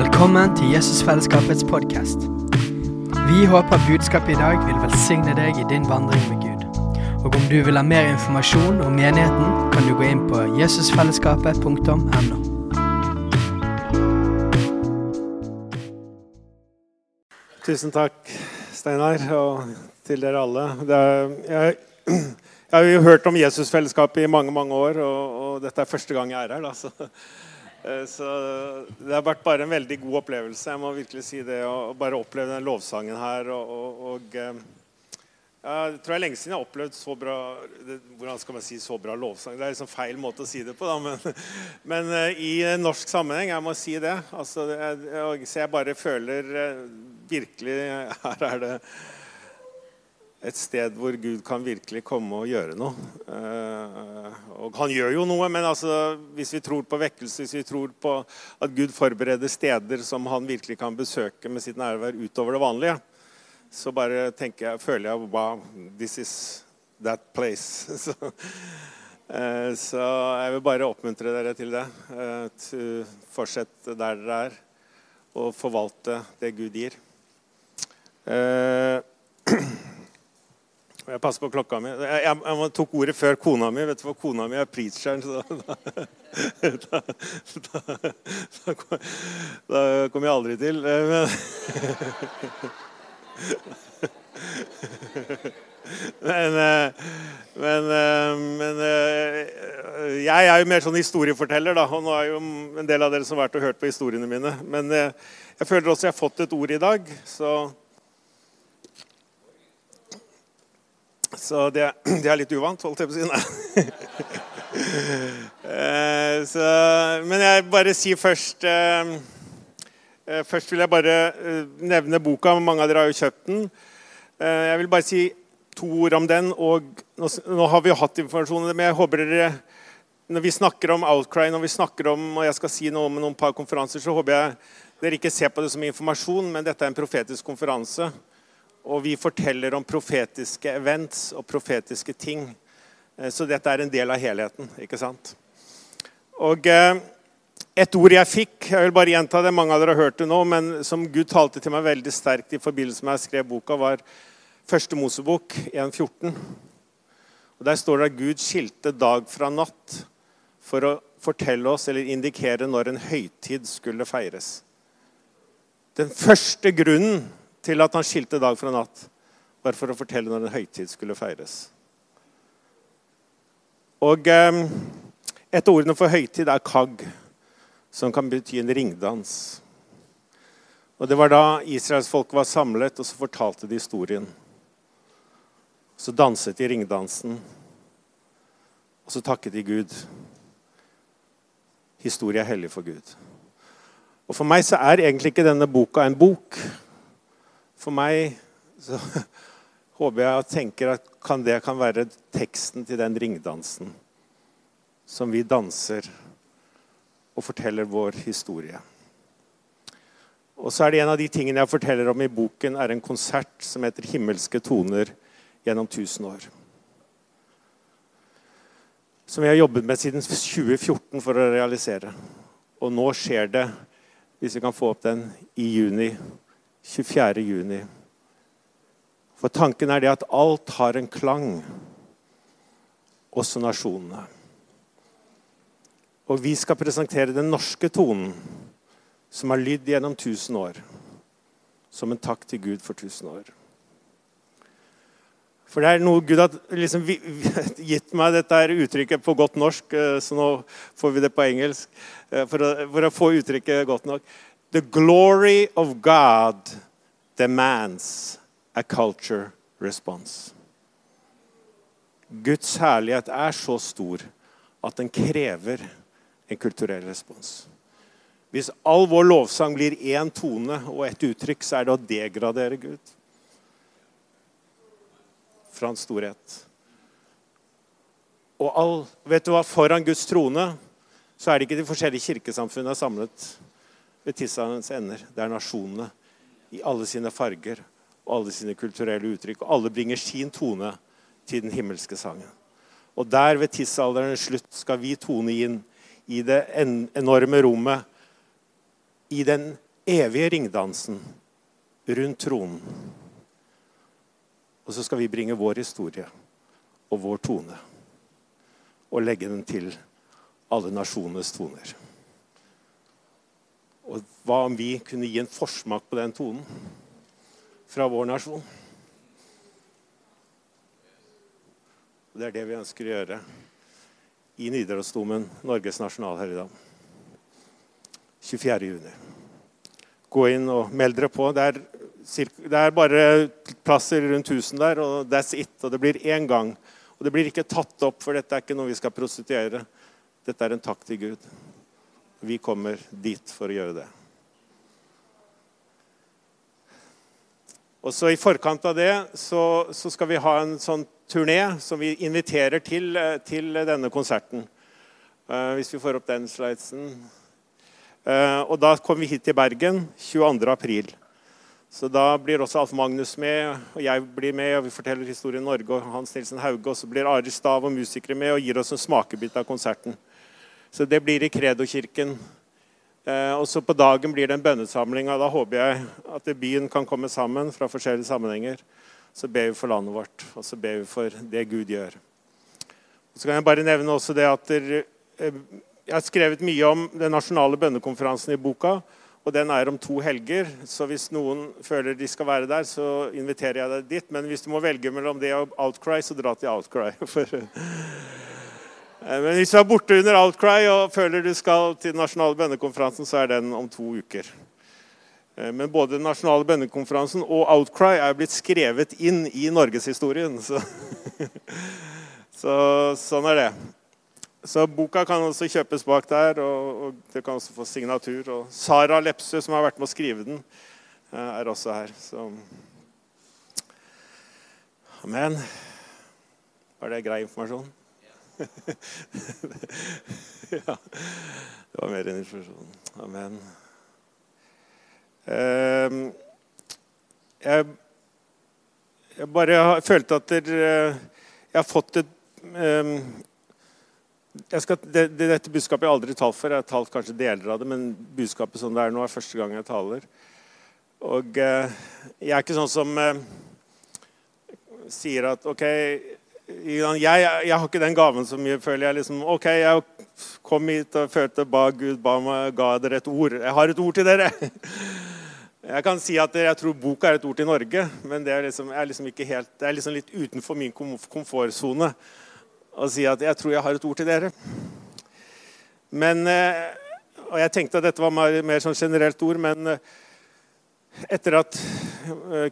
Velkommen til Jesusfellesskapets podkast. Vi håper budskapet i dag vil velsigne deg i din vandring med Gud. Og om du vil ha mer informasjon om menigheten, kan du gå inn på jesusfellesskapet.no. Tusen takk, Steinar, og til dere alle. Er, jeg, jeg har jo hørt om Jesusfellesskapet i mange mange år, og, og dette er første gang jeg er her. Da, så, så det har vært bare en veldig god opplevelse. Jeg må virkelig si det, Å bare oppleve den lovsangen her. og, og, og eh, jeg tror det er lenge siden jeg har opplevd så bra hvordan skal man si så bra lovsang. Det er liksom feil måte å si det på, da, men, men uh, i norsk sammenheng, jeg må si det. Altså, jeg, så jeg bare føler virkelig Her er det et sted hvor Gud kan virkelig komme og gjøre noe. Uh, og han gjør jo noe, men altså, hvis vi tror på vekkelse, hvis vi tror på at Gud forbereder steder som han virkelig kan besøke med sitt nærvær utover det vanlige, så bare tenker jeg, føler jeg Wow, this is that place. så, eh, så, jeg vil bare oppmuntre dere til det. Eh, til fortsette der dere er, og forvalte det Gud gir. Eh, jeg passer på klokka mi. Jeg, jeg, jeg, tok ordet før kona mi. Vet du hva? Kona mi er preacheren. Så da, da, da, da, da kommer jeg aldri til. Men, men, eh, men, eh, men, eh, jeg er jo mer sånn historieforteller, da. Og nå er jo en del av dere som har vært og hørt på historiene mine. Men jeg føler også jeg har fått et ord i dag, så Så det, det er litt uvant, holdt jeg på å si. Nei. så, men jeg bare sier først Eh, først vil jeg bare eh, nevne boka. Mange av dere har jo kjøpt den. Eh, jeg vil bare si to ord om den. og Nå har vi jo hatt informasjon men jeg håper dere når vi snakker om Outcry, når vi snakker om, og jeg skal si noe om noen par konferanser, så håper jeg dere ikke ser på det som informasjon, men dette er en profetisk konferanse. Og vi forteller om profetiske events og profetiske ting. Så dette er en del av helheten. ikke sant? Og et ord jeg fikk, jeg vil bare gjenta det, mange av dere har hørt det nå, men som Gud talte til meg veldig sterkt i forbindelse med at jeg skrev boka, var første Mosebok 1.14. Og Der står det at Gud skilte dag fra natt for å fortelle oss eller indikere når en høytid skulle feires. Den første grunnen til at han skilte dag fra natt, bare for å fortelle når en høytid skulle feires. Og eh, Et av ordene for høytid er kagg som kan bety en ringdans. Og Det var da israelsfolket var samlet, og så fortalte de historien. Så danset de ringdansen, og så takket de Gud. Historie er hellig for Gud. Og For meg så er egentlig ikke denne boka en bok. For meg så håper jeg og tenker at kan det kan være teksten til den ringdansen som vi danser og forteller vår historie. Og så er det En av de tingene jeg forteller om i boken, er en konsert som heter 'Himmelske toner gjennom tusen år'. Som jeg har jobbet med siden 2014 for å realisere. Og nå skjer det, hvis vi kan få opp den, i juni. 24. juni. For tanken er det at alt har en klang, også nasjonene. Og vi skal presentere den norske tonen, som har lydd gjennom tusen år, som en takk til Gud for tusen år. For det er noe Gud har liksom gitt meg dette uttrykket på godt norsk, eh, så nå får vi det på engelsk eh, for å, for å få uttrykket godt nok. The glory of God demands a culture response. Guds herlighet er så stor at den krever en kulturell respons. Hvis all vår lovsang blir én tone og ett uttrykk, så er det å degradere Gud fra hans storhet. Og all, vet du hva, Foran Guds trone så er det ikke de forskjellige kirkesamfunnene samlet ved tidsalderens ender. Det er nasjonene i alle sine farger og alle sine kulturelle uttrykk. Og alle bringer sin tone til den himmelske sangen. Og der ved tidsalderens slutt skal vi tone inn i det enorme rommet, i den evige ringdansen rundt tronen. Og så skal vi bringe vår historie og vår tone og legge den til alle nasjonenes toner. Og hva om vi kunne gi en forsmak på den tonen fra vår nasjon? Det er det vi ønsker å gjøre i Nidarosdomen, Norges nasjonalhelligdag. 24.6. Gå inn og meld dere på. Det er, det er bare plasser rundt 1000 der, og that's it. Og det blir én gang. Og det blir ikke tatt opp, for dette er ikke noe vi skal prostituere. Dette er en takk til Gud. Vi kommer dit for å gjøre det. Og så I forkant av det så, så skal vi ha en sånn turné som vi inviterer til, til denne konserten. Uh, hvis vi får opp den slidesen. Uh, og Da kommer vi hit til Bergen 22.4. Så Da blir også Alf Magnus med, og jeg blir med. og Vi forteller historien Norge og Hans Nilsen Hauge. Og så blir Ari Stav og musikere med og gir oss en smakebit av konserten. Så det blir i Kredokirken. Eh, og så på dagen blir det en bønnesamling. og Da håper jeg at byen kan komme sammen fra forskjellige sammenhenger. Så ber vi for landet vårt, og så ber vi for det Gud gjør. Så kan jeg bare nevne også det at der, eh, Jeg har skrevet mye om den nasjonale bønnekonferansen i boka. Og den er om to helger, så hvis noen føler de skal være der, så inviterer jeg deg dit. Men hvis du må velge mellom det og Outcry, så dra til Outcry. For men hvis du er borte under Outcry og føler du skal til den nasjonale bønnekonferansen, så er den om to uker. Eh, men både den nasjonale bønnekonferansen og Outcry er blitt skrevet inn i norgeshistorien. Så. så sånn er det. Så boka kan også kjøpes bak der, og, og du kan også få signatur. Og Sara Lepsø, som har vært med å skrive den, eh, er også her. Så Amen. Var det grei informasjon? ja. Det var mer enn informasjon. Amen. Uh, jeg, jeg, bare har følt at der, jeg har fått et um, skal, det, det, Dette budskapet har jeg aldri talt for. Jeg har talt kanskje deler av det, men budskapet som det er nå, er første gang jeg taler. Og uh, jeg er ikke sånn som uh, sier at OK jeg, jeg, har ikke den gaven så mye, føler jeg. liksom, ok, Jeg kom hit og følte ba Gud ba meg, ga dere et ord. Jeg har et ord til dere. Jeg kan si at jeg tror boka er et ord til Norge, men det er liksom, er liksom ikke helt, det er liksom litt utenfor min komfortsone å si at jeg tror jeg har et ord til dere. Men, eh, og Jeg tenkte at dette var mer, mer sånn generelt ord, men eh, etter at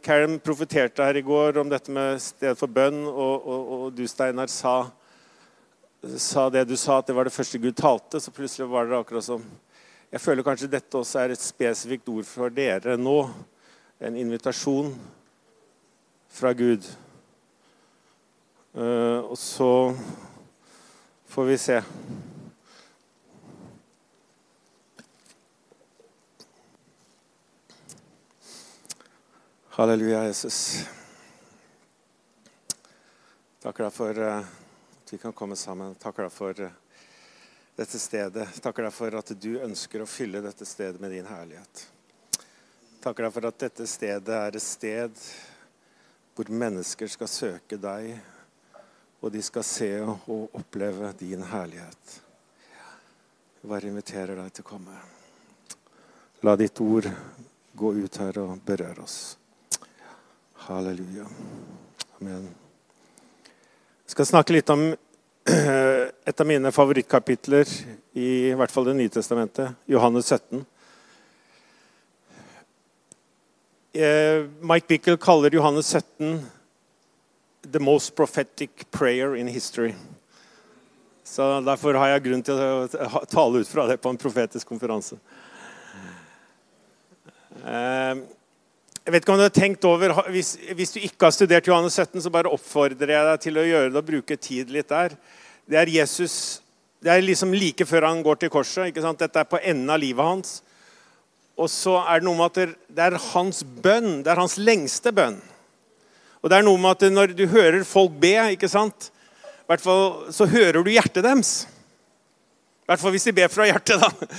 Karen profeterte her i går om dette med sted for bønn, og, og, og du, Steinar, sa, sa, det du sa, at det var det første Gud talte, så plutselig var det akkurat som Jeg føler kanskje dette også er et spesifikt ord for dere nå. En invitasjon fra Gud. Uh, og så får vi se. Halleluja, Jesus. Takker deg for eh, at vi kan komme sammen. Takker deg for eh, dette stedet. Takker deg for at du ønsker å fylle dette stedet med din herlighet. Takker deg for at dette stedet er et sted hvor mennesker skal søke deg, og de skal se og oppleve din herlighet. Jeg bare inviterer deg til å komme. La ditt ord gå ut her og berøre oss. Halleluja. Amen. Jeg skal snakke litt om et av mine favorittkapitler i, i hvert fall Det nye testamentet, Johannes 17. Eh, Mike Bickel kaller Johannes 17 the most prophetic prayer in history. Så Derfor har jeg grunn til å tale ut fra det på en profetisk konferanse. Eh, jeg vet ikke om du har tenkt over, hvis, hvis, du ikke har studert Johannes 17, så bare oppfordrer jeg deg til å gjøre det og bruke tid litt der. Det er Jesus, det er liksom like før han går til korset. ikke sant? Dette er på enden av livet hans. Og så er det noe med at det er hans bønn. Det er hans lengste bønn. Og det er noe med at når du hører folk be, ikke sant? Hvert fall så hører du hjertet deres. I hvert fall hvis de ber fra hjertet, da.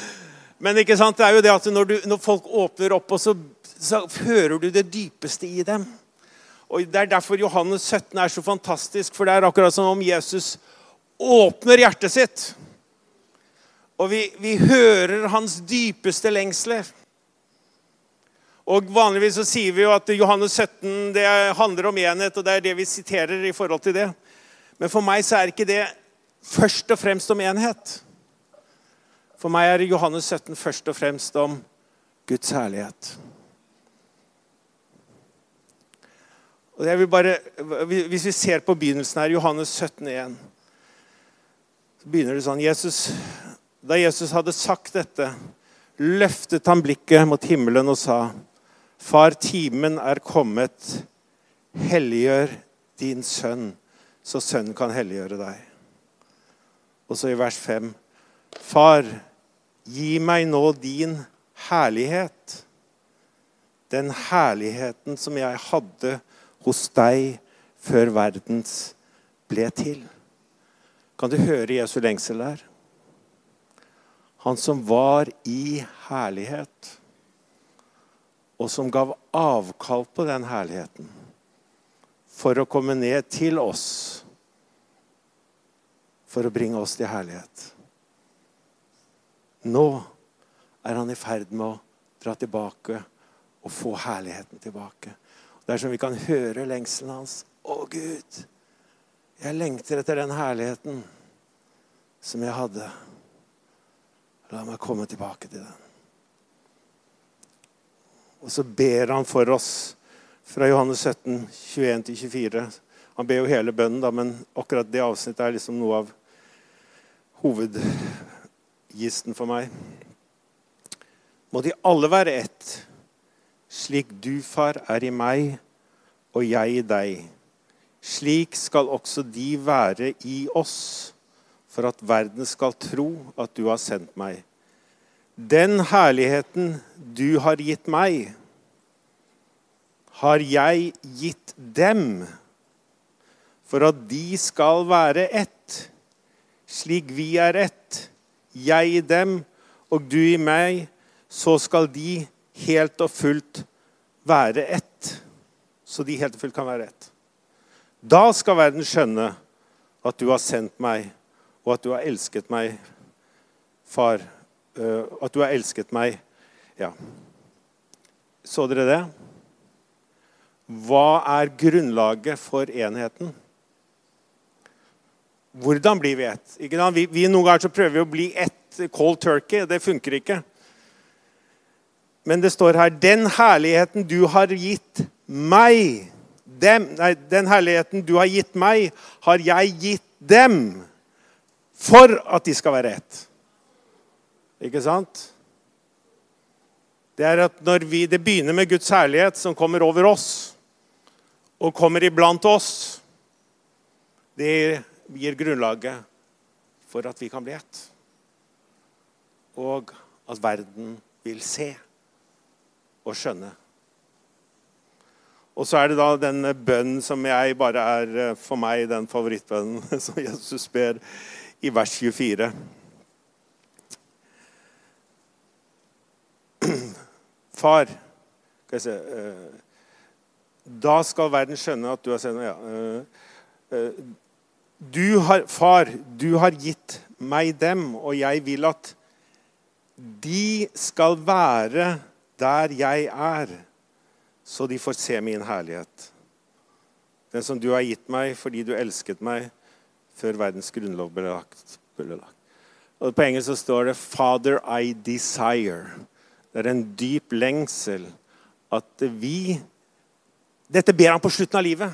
Men ikke sant, det er jo det at når, du, når folk åpner opp, og så, så hører du det dypeste i dem. Og Det er derfor Johannes 17 er så fantastisk, for det er akkurat som om Jesus åpner hjertet sitt. Og vi, vi hører hans dypeste lengsler. Og Vanligvis så sier vi jo at Johannes 17 det handler om enhet, og det er det vi siterer i forhold til det. Men for meg så er ikke det først og fremst om enhet. For meg er Johannes 17 først og fremst om Guds herlighet. Og jeg vil bare, Hvis vi ser på begynnelsen her, Johannes 17, 1, så begynner det sånn Jesus, Da Jesus hadde sagt dette, løftet han blikket mot himmelen og sa, Far, timen er kommet. Helliggjør din sønn, så sønnen kan helliggjøre deg. Og så i vers 5.: Far, gi meg nå din herlighet. Den herligheten som jeg hadde hos deg før verdens ble til. Kan du høre Jesu lengsel der? Han som var i herlighet, og som gav avkall på den herligheten for å komme ned til oss, for å bringe oss til herlighet. Nå er han i ferd med å dra tilbake og få herligheten tilbake. Det er som vi kan høre lengselen hans. Å, Gud, jeg lengter etter den herligheten som jeg hadde. La meg komme tilbake til den. Og så ber han for oss fra Johannes 17, 21-24. Han ber jo hele bønnen, da, men akkurat det avsnittet er liksom noe av hovedgisten for meg. Må de alle være ett slik du, far, er i meg og jeg i deg. Slik skal også de være i oss, for at verden skal tro at du har sendt meg. Den herligheten du har gitt meg, har jeg gitt dem, for at de skal være ett, slik vi er ett, jeg i dem og du i meg, så skal de helt og fullt være ett. Så de helt og fullt kan være ett. Da skal verden skjønne at du har sendt meg, og at du har elsket meg, far. Øh, at du har elsket meg. Ja. Så dere det? Hva er grunnlaget for enheten? Hvordan blir vi ett? Vi, vi, noen ganger så prøver vi å bli ett cold turkey. Det funker ikke. Men det står her Den herligheten du har gitt meg dem, nei, Den herligheten du har gitt meg, har jeg gitt dem for at de skal være ett. Ikke sant? Det er at når vi, det begynner med Guds herlighet som kommer over oss, og kommer iblant oss. Det gir grunnlaget for at vi kan bli ett. Og at verden vil se å skjønne. Og så er det da den bønnen som jeg bare er eh, for meg den favorittbønnen som Jesus ber i vers 24. Far skal jeg se, eh, Da skal verden skjønne at du har sendt ja, eh, du har, Far, du har gitt meg dem, og jeg vil at de skal være der jeg er, så de får se min herlighet. Den som du har gitt meg fordi du elsket meg før verdens grunnlov ble lagt. Og På engelsk så står det 'Father, I desire'. Det er en dyp lengsel at vi Dette ber han på slutten av livet.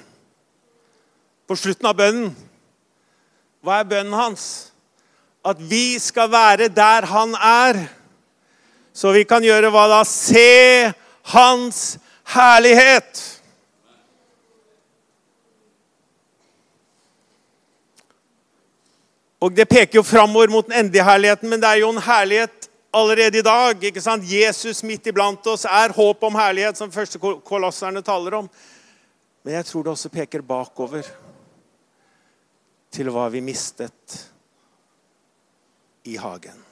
På slutten av bønnen. Hva er bønnen hans? At vi skal være der han er. Så vi kan gjøre hva da? Se Hans herlighet. Og Det peker jo framover mot den endelige herligheten, men det er jo en herlighet allerede i dag. ikke sant? Jesus midt iblant oss er håp om herlighet, som første kolosserne taler om. Men jeg tror det også peker bakover til hva vi mistet i hagen.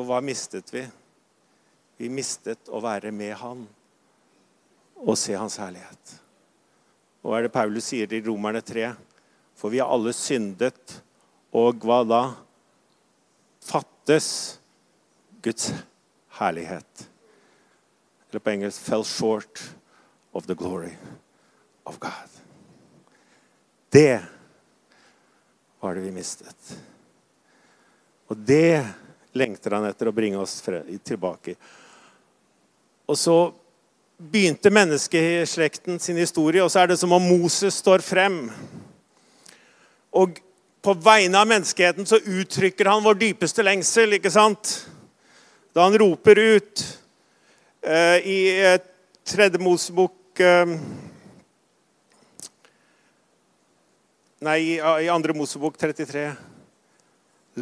For hva mistet vi? Vi mistet å være med Han og se Hans herlighet. Og hva er det Paulus sier i Romerne 3? For vi har alle syndet, og hva da? Fattes Guds herlighet. Eller på engelsk 'fell short of the glory of God'. Det var det vi mistet. Og det lengter han etter å bringe oss tilbake. Og så begynte menneskeslekten sin historie, og så er det som om Moses står frem. Og på vegne av menneskeheten så uttrykker han vår dypeste lengsel, ikke sant? Da han roper ut eh, i eh, tredje Mosebok eh, Nei, i andre Mosebok 33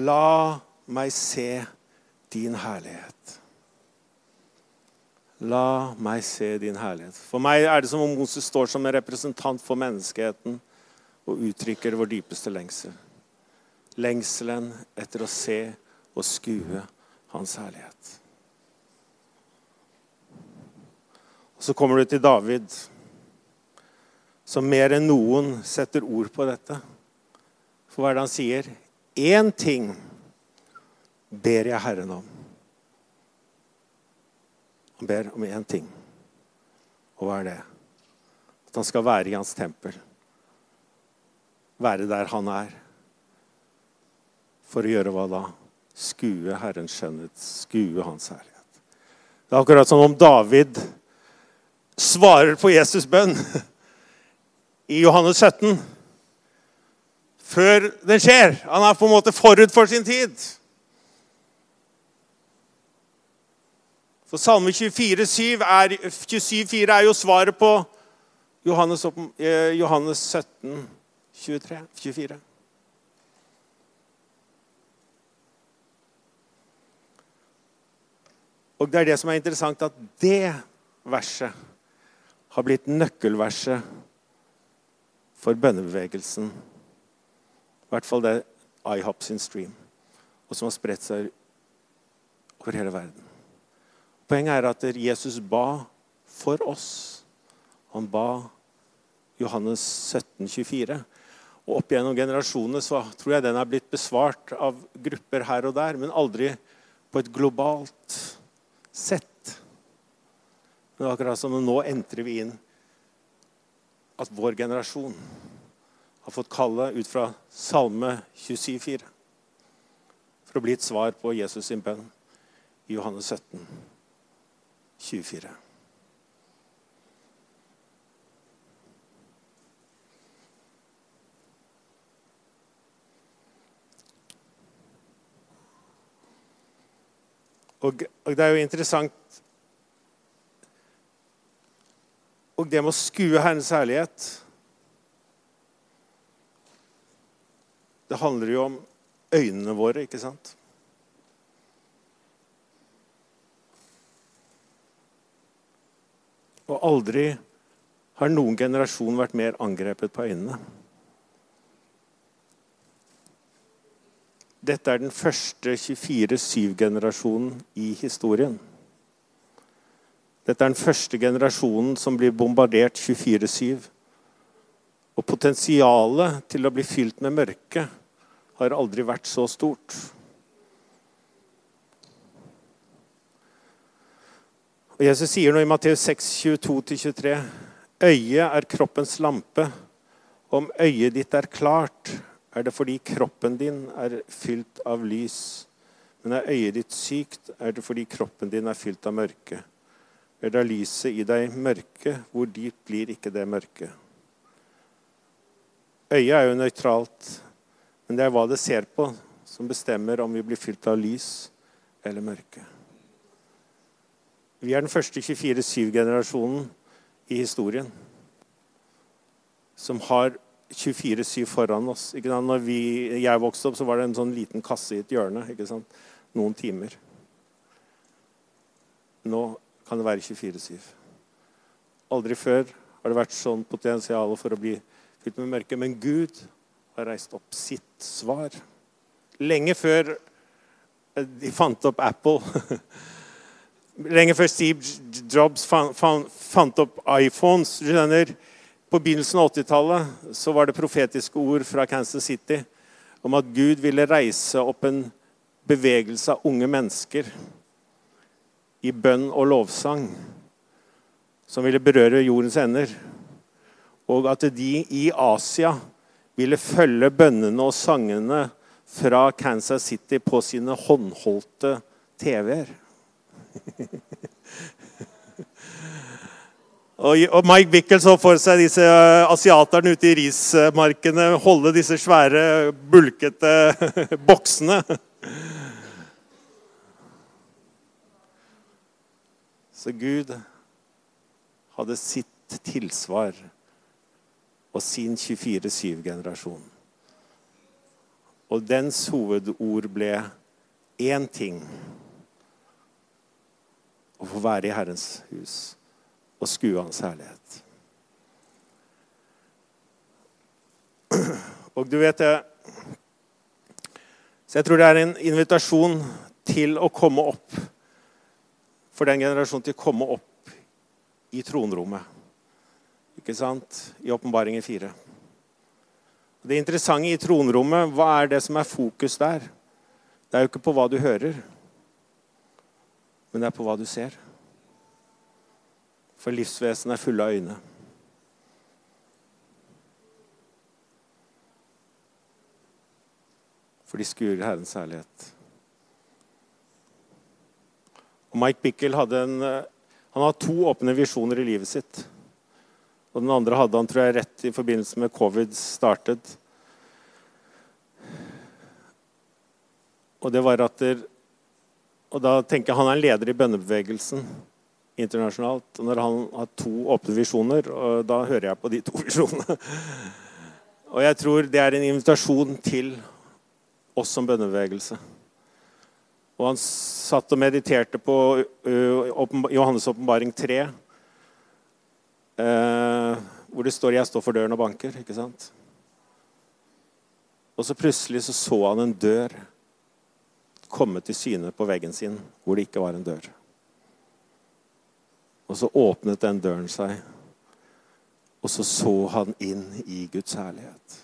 La meg se din herlighet. La meg se din herlighet. For meg er det som om Moses står som en representant for menneskeheten og uttrykker vår dypeste lengsel. Lengselen etter å se og skue hans herlighet. Og Så kommer du til David, som mer enn noen setter ord på dette. For hva er det han sier? Én ting ber jeg Herren om. Han ber om én ting. Og hva er det? At han skal være i hans tempel. Være der han er. For å gjøre hva da? Skue Herrens skjønnhet, skue hans herlighet. Det er akkurat som om David svarer på Jesus' bønn i Johannes 17 før den skjer. Han er på en måte forut for sin tid. For Salme 24, 7 er, 27, 4 er jo svaret på Johannes, eh, Johannes 17, 23, 24. Og det er det som er interessant, at det verset har blitt nøkkelverset for bønnebevegelsen. I hvert fall det IHOP sin stream, og som har spredt seg over hele verden. Poenget er at Jesus ba for oss. Han ba Johannes 17, 24. Og opp gjennom generasjonene så tror jeg den er blitt besvart av grupper her og der, men aldri på et globalt sett. Men akkurat som nå entrer vi inn at vår generasjon har fått kalle ut fra Salme 27,4 for å bli et svar på Jesus sin bønn i Johannes 17. 24. Og, og, det er jo interessant Og det med å skue Herrens herlighet Det handler jo om øynene våre, ikke sant? Og aldri har noen generasjon vært mer angrepet på øynene. Dette er den første 24-7-generasjonen i historien. Dette er den første generasjonen som blir bombardert 24-7. Og potensialet til å bli fylt med mørke har aldri vært så stort. Og Jesus sier nå i Matteus 6, 22-23.: Øyet er kroppens lampe. Om øyet ditt er klart, er det fordi kroppen din er fylt av lys. Men er øyet ditt sykt, er det fordi kroppen din er fylt av mørke. Er da lyset i deg mørke, hvor dypt blir ikke det mørke? Øyet er jo nøytralt, men det er hva det ser på, som bestemmer om vi blir fylt av lys eller mørke. Vi er den første 24-7-generasjonen i historien som har 24-7 foran oss. Når vi, jeg vokste opp, så var det en sånn liten kasse i et hjørne. Ikke sant? Noen timer. Nå kan det være 24-7. Aldri før har det vært sånn potensial for å bli fylt med mørke. Men Gud har reist opp sitt svar. Lenge før De fant opp Apple. Lenge før Steve Jobs fant opp iPhones. skjønner, På begynnelsen av 80-tallet så var det profetiske ord fra Kansas City om at Gud ville reise opp en bevegelse av unge mennesker i bønn og lovsang som ville berøre jordens ender. Og at de i Asia ville følge bønnene og sangene fra Kansas City på sine håndholdte TV-er. og Mike Bickel så for seg disse eh, asiaterne ute i rismarkene holde disse svære, bulkete boksene. Så Gud hadde sitt tilsvar og sin 24-7-generasjon. Og dens hovedord ble én ting å få være i Herrens hus og skue Hans herlighet. Og du vet det Så jeg tror det er en invitasjon til å komme opp for den generasjonen til å komme opp i tronrommet. Ikke sant? I Åpenbaringen 4. Det interessante i tronrommet, hva er det som er fokus der? Det er jo ikke på hva du hører men det er på hva du ser. For livsvesenet er fulle av øyne. For de skuer Herrens herlighet. Og Mike Bickel hadde en, han hadde to åpne visjoner i livet sitt. Og den andre hadde han tror jeg, rett i forbindelse med covid startet. Og det var at der, og da tenker jeg Han er en leder i bønnebevegelsen internasjonalt. Og når han har to åpne visjoner, og da hører jeg på de to visjonene. Og jeg tror det er en invitasjon til oss som bønnebevegelse. Og han satt og mediterte på uh, Johannes' åpenbaring 3, uh, hvor det står 'Jeg står for døren og banker'. ikke sant? Og så plutselig så, så han en dør komme til syne på veggen sin hvor det ikke var en dør. Og så åpnet den døren seg, og så så han inn i Guds herlighet.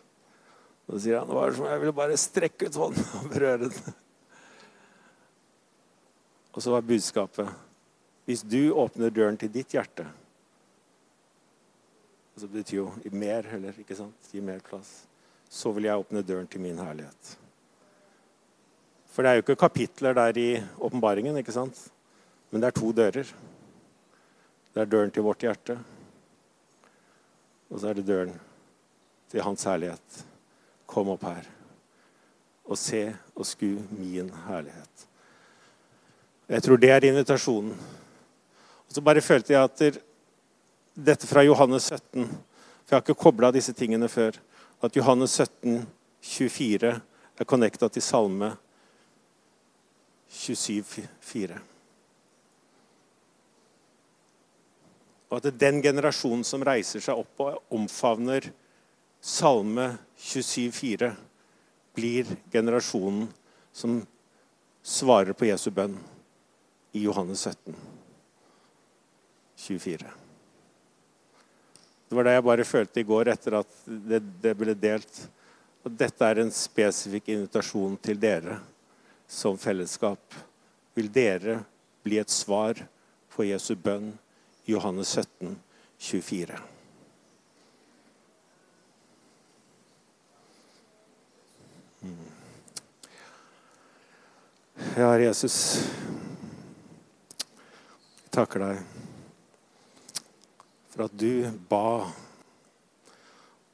Og så sier han det var som jeg ville bare strekke ut hånden og berøre den. Og så var budskapet hvis du åpner døren til ditt hjerte og Så betyr jo mer eller ikke sant? Gi mer plass. Så vil jeg åpne døren til min herlighet. For det er jo ikke kapitler der i åpenbaringen, ikke sant? Men det er to dører. Det er døren til vårt hjerte, og så er det døren til Hans herlighet. Kom opp her og se og sku min herlighet. Jeg tror det er invitasjonen. Og så bare følte jeg at dette fra Johannes 17 For jeg har ikke kobla disse tingene før. At Johannes 17, 24 er connecta til Salme 27,4. Og at den generasjonen som reiser seg opp og omfavner Salme 27,4, blir generasjonen som svarer på Jesu bønn i Johannes 17, 24. Det var det jeg bare følte i går etter at det, det ble delt. Og dette er en spesifikk invitasjon til dere som fellesskap. Vil dere bli et svar på Jesu bønn i Johannes 17, 24? Mm. Ja, Jesus, jeg takker deg for at du ba.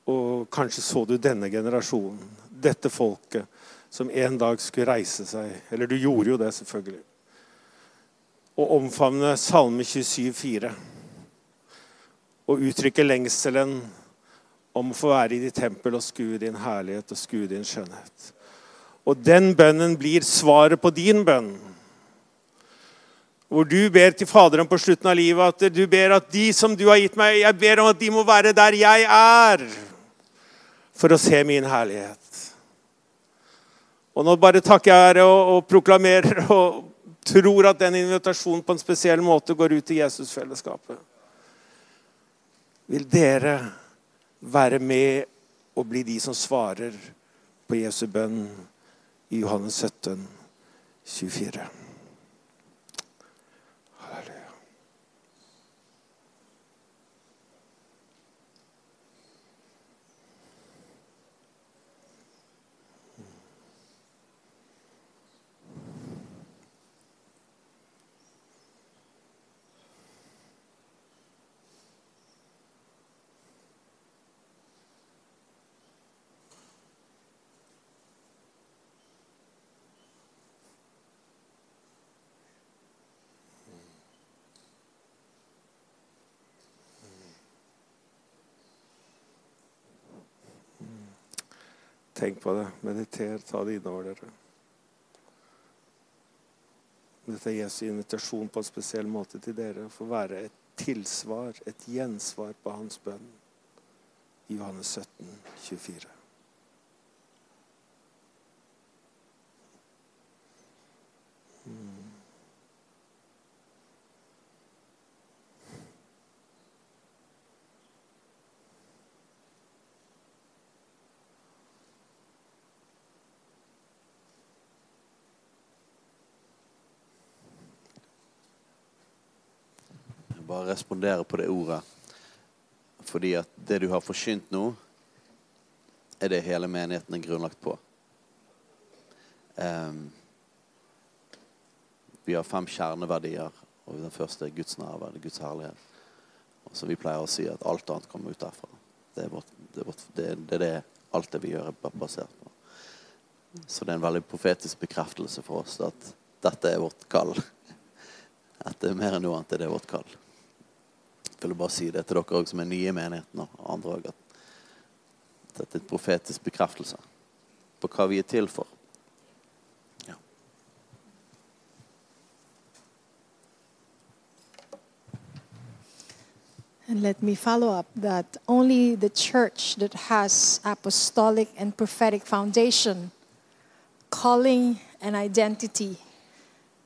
Og kanskje så du denne generasjonen, dette folket, som en dag skulle reise seg. Eller du gjorde jo det, selvfølgelig. Og omfavne Salme 27, 27,4. Og uttrykke lengselen om å få være i ditt tempel og skue din herlighet og skue din skjønnhet. Og den bønnen blir svaret på din bønn. Hvor du ber til Faderen på slutten av livet at du ber at de som du har gitt meg, jeg ber om at de må være der jeg er, for å se min herlighet. Og nå bare takker jeg ære og, og proklamerer og tror at den invitasjonen på en spesiell måte går ut til Jesusfellesskapet. Vil dere være med og bli de som svarer på Jesu bønn i Johannes 17, 24? Tenk på det. Mediter. Ta det innover dere. Dette er Jesu invitasjon på en spesiell måte til dere. For å være et tilsvar, et gjensvar på hans bønn. I Johannes 17, 24. Bare respondere på det ordet. Fordi at det du har forkynt nå, er det hele menigheten er grunnlagt på. Um, vi har fem kjerneverdier, og den første er Guds nærvær, Guds herlighet. Og så vi pleier å si at alt annet kommer ut derfra. Det er, vårt, det, er vårt, det er det alt det vi gjør, er basert på. Så det er en veldig profetisk bekreftelse for oss at dette er vårt kall. At det er mer enn noe annet, det er vårt kall. Jeg vil bare si det til dere også som er nye i menigheten, og andre at dette er profetisk bekreftelse på hva vi er til for. Ja. And let me follow up that only the church that has apostolic and prophetic foundation, calling, and identity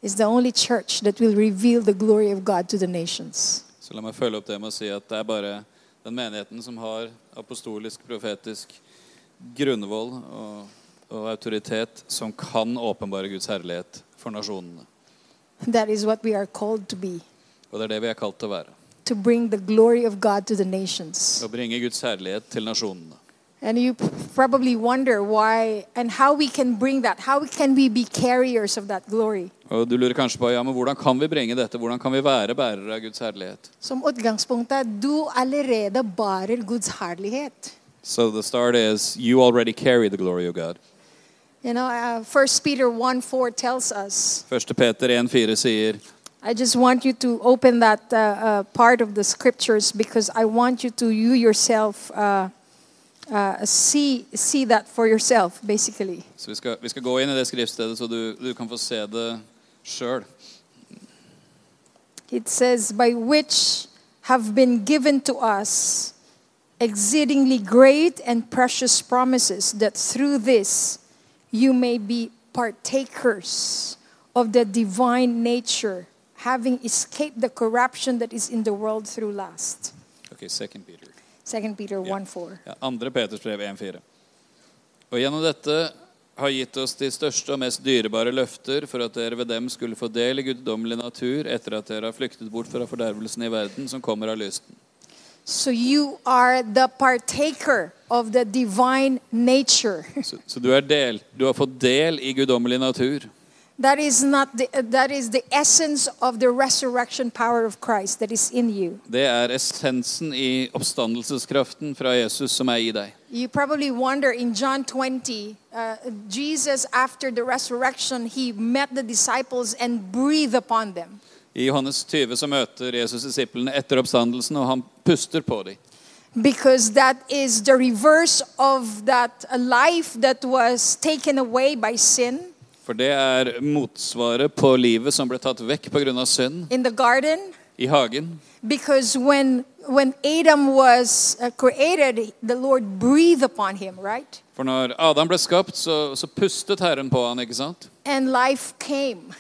is the only church that will reveal the glory of God to the nations. Så la meg følge opp det med å si at det er bare den menigheten som har apostolisk, profetisk grunnvoll og, og autoritet, som kan åpenbare Guds herlighet for nasjonene. That is what we are called to be Og det er det vi er kalt til å være. to bring the glory of God to the nations. Å bringe Guds herlighet til nasjonene. And you probably wonder why and how we can bring that. How can we be carriers of that glory? Og du lurer kanskje på ja, men hvordan kan vi bringe dette? Hvordan kan vi være bærere av Guds herlighet? Som utgangspunktet, du allerede bærer Guds herlighet. So the start is you already carry the glory of God. You know, uh, 1 Peter 1 4 tells us. 1. Peter 1,4 sier I just want you to open that uh, uh, part of the scriptures because I want you to, you yourself, uh, uh, see, see that for yourself, basically. Så vi skal, vi skal gå inn i det skriftstedet, så du, du kan få se det sjøl. It says, by which have been given to us exceedingly great and precious promises, that through this you may be partakers of the divine nature, having escaped the corruption that is in the world through lust. Ok, second Peter. 2 Peter Ja. 1 4. Ja, 2. Peters brev 1,4. Og gjennom dette har gitt oss de største og mest dyrebare løfter for at dere ved dem skulle få del i guddommelig natur etter at dere har flyktet bort fra fordervelsen i verden som kommer av lysten. So you are the partaker of the divine nature. Så, så du del, du har fått del i guddommelig natur. That is not the, that is the essence of the resurrection power of Christ that is in you. Det er essensen i oppstandelseskraften fra Jesus som er i deg. You probably wonder in John 20, uh, Jesus after the resurrection, he met the disciples and breathed upon them. I Johannes 20 så møter Jesus disiplene etter oppstandelsen, og han puster på dem. Because that is the reverse of that uh, life that was taken away by sin For det er motsvaret på livet som ble tatt vekk pga. synd. in the garden. i hagen. Because when, when Adam was uh, created, the Lord breathed upon him, right? For når Adam ble skapt, så, så pustet Herren på han, ikke sant? And life came.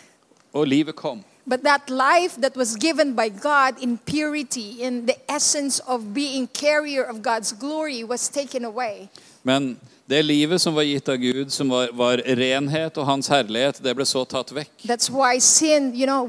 Og livet kom. But that life that was given by God in purity, in the essence of being carrier of God's glory, was taken away. Men det livet som var gitt av Gud, som var, var renhet og hans herlighet, det ble så tatt vekk. Sin, you know.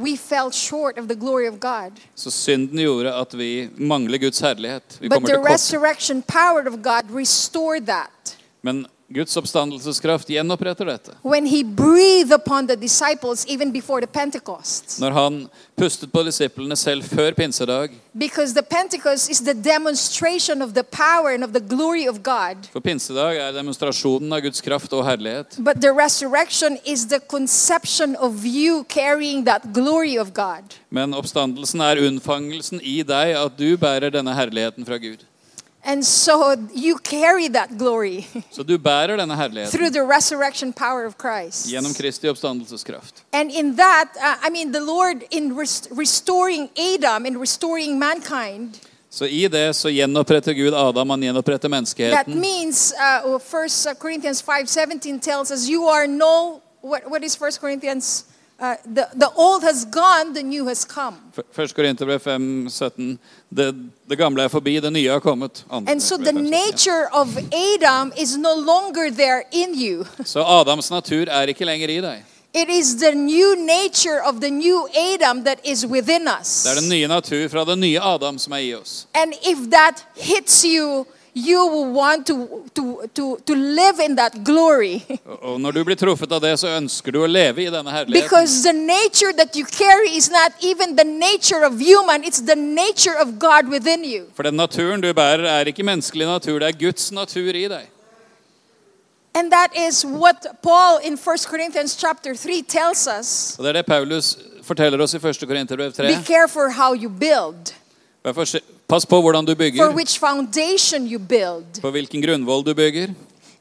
Så synden gjorde at vi mangler Guds herlighet. Vi But the resurrection power of God restored that. Men Guds oppstandelseskraft gjenoppretter dette. When he breathed upon the disciples even before the Pentecost. Når han pustet på disiplene selv før pinsedag. Because the Pentecost is the demonstration of the power and of the glory of God. For pinsedag er demonstrasjonen av Guds kraft og herlighet. But the resurrection is the conception of you carrying that glory of God. Men oppstandelsen er unnfangelsen i deg at du bærer denne herligheten fra Gud. And so you carry that glory Så du bærer denne herligheten through the resurrection power of Christ. gjennom Kristi oppstandelseskraft. And in that, uh, I mean, the Lord, in rest- restoring Adam and restoring mankind, Så i det så gjenoppretter Gud Adam, han gjenoppretter that menneskeheten. means uh, First Corinthians 5.17 tells us, you are no, what, what is First Corinthians? Uh, the, the old has gone, the new has come. F- 1. Korinterbrev 5, 17. Det, det gamle er forbi, det nye er kommet. Andre And so the 5, 17, ja. nature of Adam is no longer there in you. Så Adams natur er ikke lenger i deg. It is the new nature of the new Adam that is within us. Det er den nye natur fra den nye Adam som er i oss. And if that hits you, you will want to, to, to, to live in that glory. Og- Og når du blir truffet av det, så ønsker du å leve i denne herligheten. because the nature that you carry is not even the nature of human, it's the nature of God within you. For den naturen du bærer, er ikke menneskelig natur, det er Guds natur i deg. And that is what Paul in 1 Corinthians chapter 3 tells us. Og Det er det Paulus forteller oss i 1. Korinterbrev 3. Be careful how you build, Vær Pass på hvordan du for which foundation you build. på hvilken grunnvoll du bygger.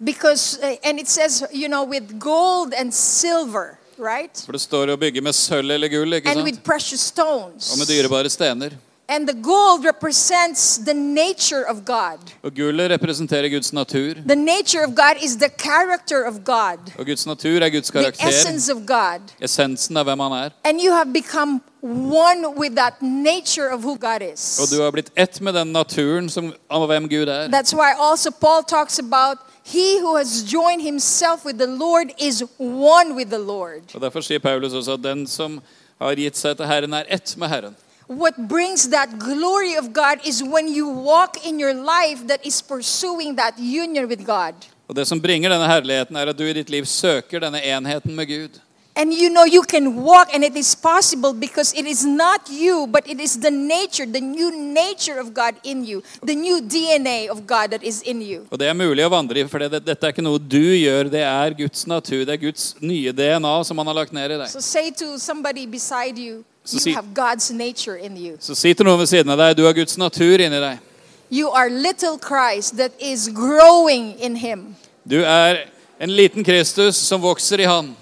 Because, uh, and it says, you know, with gold and silver, right? For det står å bygge med sølv eller gull, ikke And sant? with precious Og med dyrebare stener. And the gold represents the nature of God. Og gullet representerer Guds natur. The nature of God is the character of God, Og Guds natur er Guds the karakter. essence of God. Essensen av hvem han er. And you have become one with that nature of who God Og is. du har blitt ett med den naturen som, av hvem Gud er. That's why also Paul talks about he who has joined himself with the Lord is one with the Lord. Og Derfor sier Paulus også at den som har gitt seg til Herren, er ett med Herren. What brings that glory of God is when you walk in your life that is pursuing that union with God. Og Det som bringer denne herligheten, er at du i ditt liv søker denne enheten med Gud. And you know you can walk and it is possible because it is not you, but it is the nature, the new nature of God in you, the new DNA of God that is in you. Og det er mulig å vandre i, for det, dette er ikke noe du gjør, det er Guds natur. Det er Guds nye DNA som han har lagt ned i deg. So say to somebody beside you, So you see- have God's nature in you. Så si til noen ved siden av deg, du har Guds natur inni deg. You are little Christ that is growing in him. Du er en liten Kristus som vokser i Han.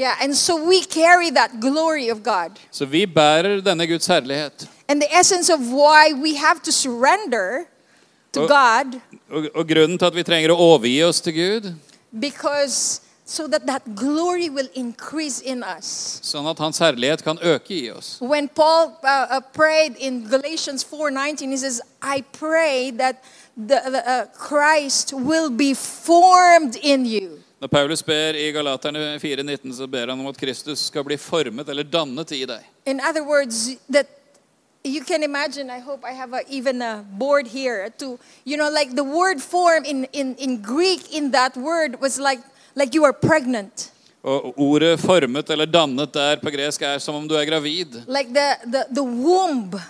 Yeah, and so we carry that glory of God. Så vi bærer denne Guds herlighet. And the essence of why we have to surrender to Oh. God Og, og grunnen til at vi trenger å overgi oss til Gud, because so that that glory will increase in us. sånn at Hans herlighet kan øke i oss. When Paul uh, uh, prayed in Galatians 4:19 he says I pray that the, the, uh, Christ will be formed in you. Når Paulus ber i Galaterne 4,19, så ber han om at Kristus skal bli formet eller dannet i deg. In other words, that you can imagine, I hope I have a, even a board here to, you know, like the word form in, in, in Greek in that word was like, like you are pregnant. Og ordet 'formet' eller 'dannet' der på gresk er som om du er gravid, Like the, the, the womb,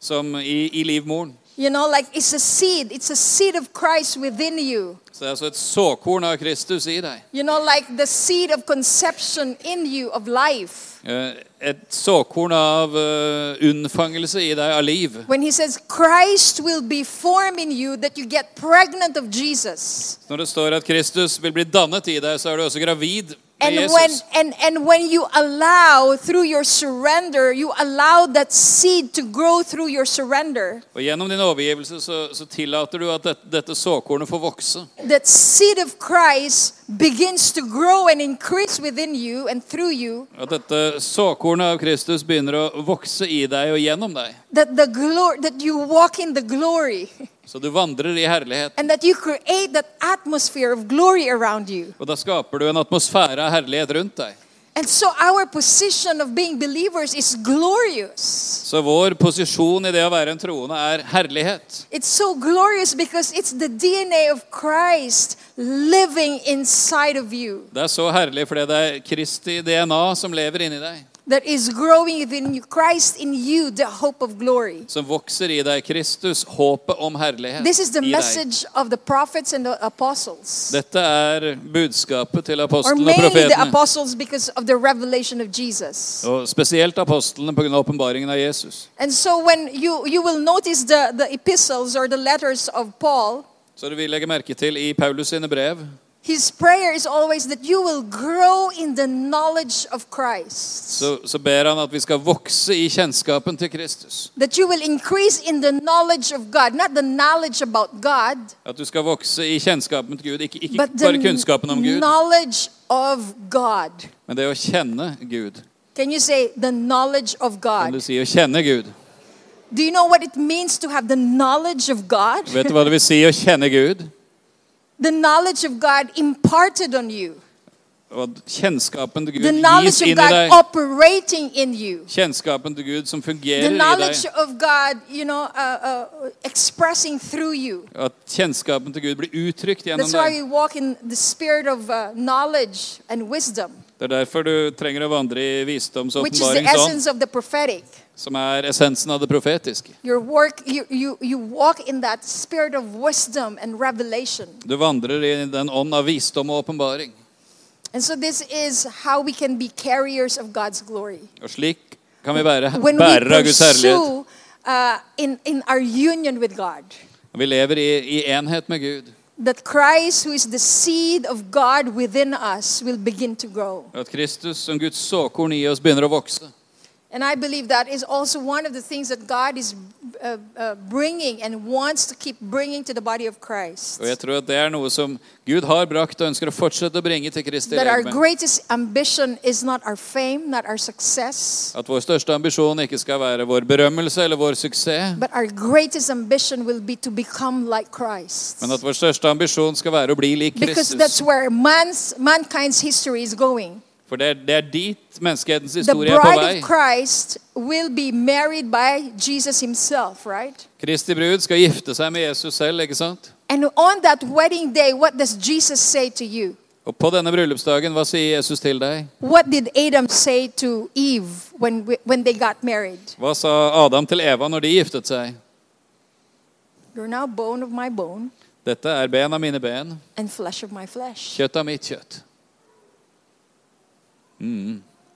som i, i livmoren. You know, like it's a seed. It's a seed of Christ within you. Så det er altså et såkorn av Kristus i deg. You know, like the seed of conception in you of life. Eh, Et såkorn av eh, unnfangelse i deg av liv. When he says Christ will be formed in you, that you get pregnant of Jesus. Når det står at Kristus vil bli dannet i deg, så er du også gravid And when, and, and when you allow, through your surrender, you allow that seed to grow through your surrender, Og Gjennom din overgivelse så, så tillater du at dette, dette såkornet får vokse. that seed of Christ begins to grow and increase within you and through you. At dette såkornet av Kristus å vokse i deg og gjennom deg. That, the glory that you walk in the glory Så du vandrer i herlighet. and that you create that atmosphere of glory around you. Og da skaper du en atmosfære av herlighet rundt deg. And so our position of being believers is glorious. Så vår posisjon i det å være en troende er herlighet. It's so glorious because it's the DNA of Christ living inside of you Det er så herlig fordi det er Kristi DNA som lever inni deg. That is growing within. Christ in you, the hope of glory. Som vokser i deg. Kristus, håpet om herlighet This is the i deg. of the prophets and the apostles. Dette er budskapet til Or apostlene og mainly the apostles because of the revelation of Jesus. Og spesielt apostlene på åpenbaringen av Jesus. And so when you, you will notice the, the epistles or the letters of Paul, Så du vil legger merke til i Paulus sine brev, his prayer is always that you will grow in the knowledge of Christ. så, så ber han at vi skal vokse i kjennskapen til Kristus. That you will increase in the knowledge of God, not the knowledge about God, At du skal vokse i kjennskapen til Gud. Ikke, ikke but bare the kunnskapen om Gud, knowledge of God. men det å kjenne Gud. Can you say the knowledge of Kan du si å kjenne Gud? Do you know what it means to have the knowledge of God? Vet du hva det vil si å kjenne Gud? The knowledge of God imparted on you. Og kjennskapen til The Gud the knowledge of God operating in you. Kjennskapen til Gud som The fungerer i knowledge deg. of God, you know, uh, uh, expressing through you. At kjennskapen til Gud blir uttrykt gjennom That's why deg. we walk in the spirit of uh, knowledge and wisdom, Det er derfor du trenger å vandre i visdoms- which is the åpenbaringsånd, som er essensen av det profetiske. Work, you, you, you. Du vandrer i den ånd av visdom og åpenbaring. So. Og slik kan vi være bærere av Guds herlighet. uh, in, in our union with God, vi lever i, i enhet med Gud. that Christ, who is the seed of God within us, will begin to grow. At Kristus som Guds såkorn i oss begynner å vokse. And I believe that is also one of the things that God is uh, uh, bringing and wants to keep bringing to the body of Christ. Og jeg tror at det er noe som Gud har brakt og ønsker å fortsette å bringe til Kristi That our legeme. greatest ambition is not our fame, not our success, At vår største ambisjon ikke skal være vår berømmelse eller vår suksess, but our greatest ambition will be to become like Christ. men at vår største ambisjon skal være å bli lik Because that's where man's, mankind's history is going. For det er, det er dit menneskehetens historie er på vei. Christ will be married by Jesus himself, right? Kristi brud skal gifte seg med Jesus selv, ikke sant? And on that wedding day, what does Jesus say to you? Og på denne bryllupsdagen, hva sier Jesus til deg? What did Adam say to Eve when, when they got married? Hva sa Adam til Eva når de giftet seg? You're now bone of my bone Dette er ben av mine ben, and flesh of my flesh. kjøtt av mitt kjøtt.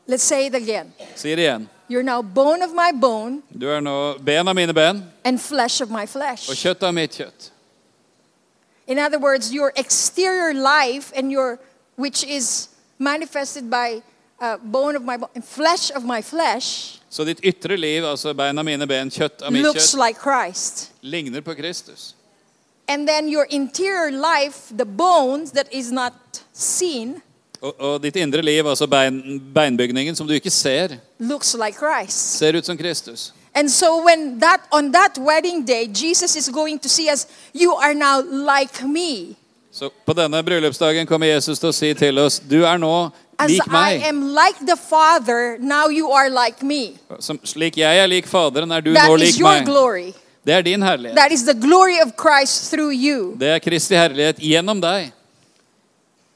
Let's say it again. Sier det igjen. You're now bone of my bone Du er nå ben av mine ben and flesh of my og flesh. kjøtt av mitt kjøtt. In other words, your exterior life and your, which is manifested by uh, bone of my bone and flesh of my flesh, Så ditt ytre liv, altså bein av mine ben, kjøtt av mitt looks kjøtt, like Christ. ligner på Kristus. And then your interior life, the bones that is not seen, Og, og ditt indre liv, altså bein, beinbygningen som du ikke ser, like ser ut som Kristus. And so when that on that wedding day, Jesus is going to see us, you are now like me. Så på denne bryllupsdagen kommer Jesus til å si til oss, du er nå lik meg. like Father, like me. Som, slik jeg er lik Faderen, er du That nå lik meg. glory. Det er din herlighet. Det er Kristi herlighet gjennom deg.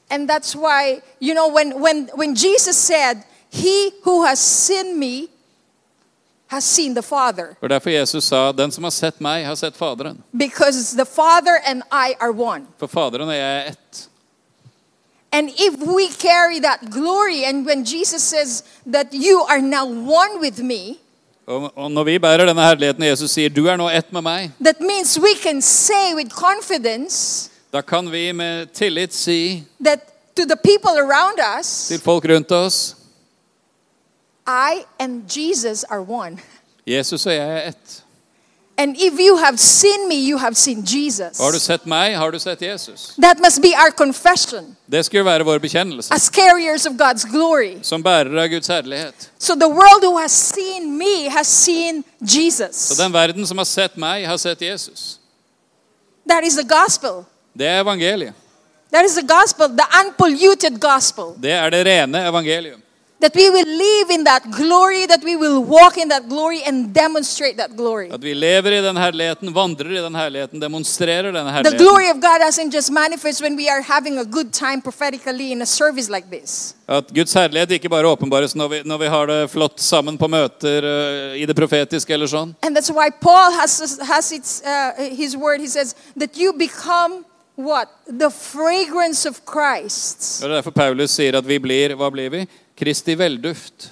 And that's why, you know, when, when, when Jesus said, He who has seen me has seen the Father. Og derfor Jesus sa, den som har sett meg, har sett Faderen. Because the Father and I are one. For Faderen og jeg er ett. And if we carry that glory, and when Jesus says that you are now one with me, Og, og når vi bærer denne herligheten, Jesus sier, du er nå ett med meg, that means we can say with confidence da kan vi med tillit si us, til folk rundt oss. Jesus. Jesus og jeg er ett. And if you have seen me, you have seen Jesus. Har du sett meg, har du sett Jesus. That must be our confession Det skulle være vår bekjennelse. as carriers of God's glory. Som bærere av Guds herlighet. So the world who has seen me has seen Jesus. Så den verden som har sett meg, har sett Jesus. That is the gospel. Det er evangeliet. That is the gospel, the unpolluted gospel. Det er det rene evangelium. That we will live in that glory, that we will walk in that glory and demonstrate that glory. At vi lever i den herligheten, vandrer i den herligheten, demonstrerer denne The glory of God doesn't just manifest when we are having a good time prophetically in a service like this. At Guds herlighet ikke bare åpenbares når vi, når vi har det flott sammen på møter uh, i det profetiske eller sånn. And that's why Paul has, has its, uh, his word. He says that you become what? The fragrance of Christ Det er derfor Paulus sier at vi blir hva blir vi? Kristi velduft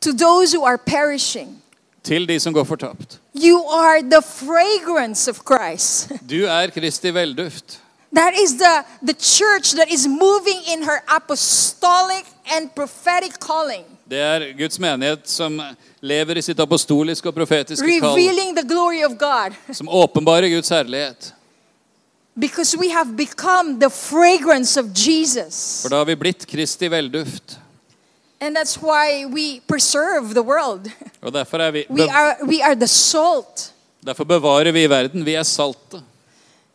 to those who are perishing. til de som går fortapt. You are the fragrance of Christ. Du er Kristi velduft. That is the, the church that is moving in her apostolic and prophetic calling, Det er Guds menighet som lever i sitt apostoliske og profetiske kall. revealing the glory of God. Som åpenbarer Guds herlighet. Because we have become the fragrance of Jesus. For da har vi blitt Kristi velduft. And that's why we preserve the world. Og derfor, er vi, We are, we are the salt. derfor bevarer vi verden. Vi er salte.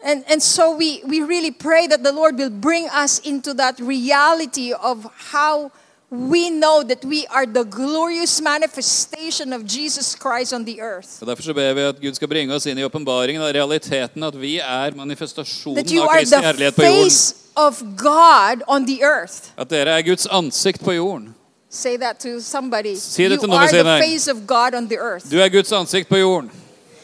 And, and so we, we really pray that the Lord will bring us into that reality of how we know that we are the glorious manifestation of Jesus Christ on the earth. Og Derfor så ber vi at Gud skal bringe oss inn i åpenbaringen av realiteten at vi er That you av are Kristi the herlighet på jorden. face of God on the earth. At dere er Guds ansikt på jorden. Say that to somebody. Si det you til noen ved are siden the av face of God on the earth. Du er Guds ansikt på jorden.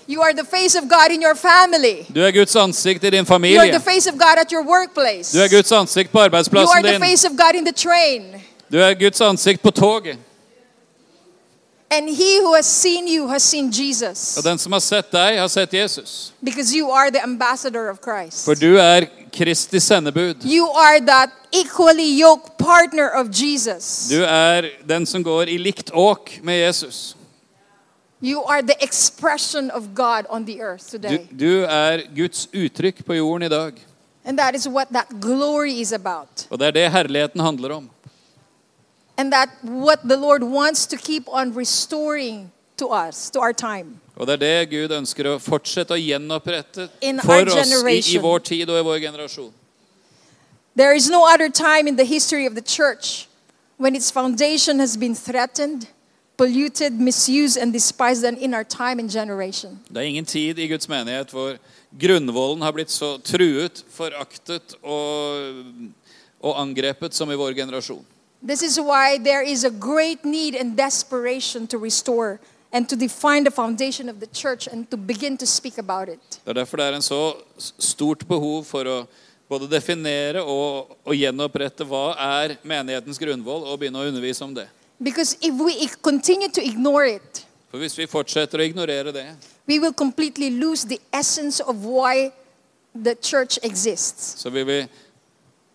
You are the face of God in your family. Du er Guds ansikt i din You are familie. the face of God at your workplace. Du er Guds ansikt på You are arbeidsplassen the din. face of God in the train. Du er Guds ansikt på toget. And he who has seen you has seen Jesus. Og den som har sett deg, har sett Jesus. Because you are the ambassador of Christ. For du er Kristi sendebud. You are that equally yoked partner of Jesus. Du er den som går i likt åk med Jesus. You are the expression of God on the earth Du, du er Guds uttrykk på jorden i dag. And that is what that glory is about. Og det er det herligheten handler om. And that what the Lord wants to keep on restoring to us, to our time. Og det er det Gud ønsker å fortsette å gjenopprette In for oss i, i vår tid og i vår generasjon. There is no other time in the history of the church when its foundation has been threatened, polluted, misused, and despised than in our time and generation. Det er ingen tid i Guds menighet hvor grunnvollen har blitt så truet, foraktet og, og angrepet som i vår generasjon. This is why there is a great need and desperation to restore and to define the foundation of the church and to begin to speak about it. Det er derfor det er en så stort behov for å både definere og, og gjenopprette hva er menighetens grunnvoll, og begynne å undervise om det. Because if we continue to ignore it, For hvis vi fortsetter å ignorere det, we will completely lose the essence of why the church exists. så vil vi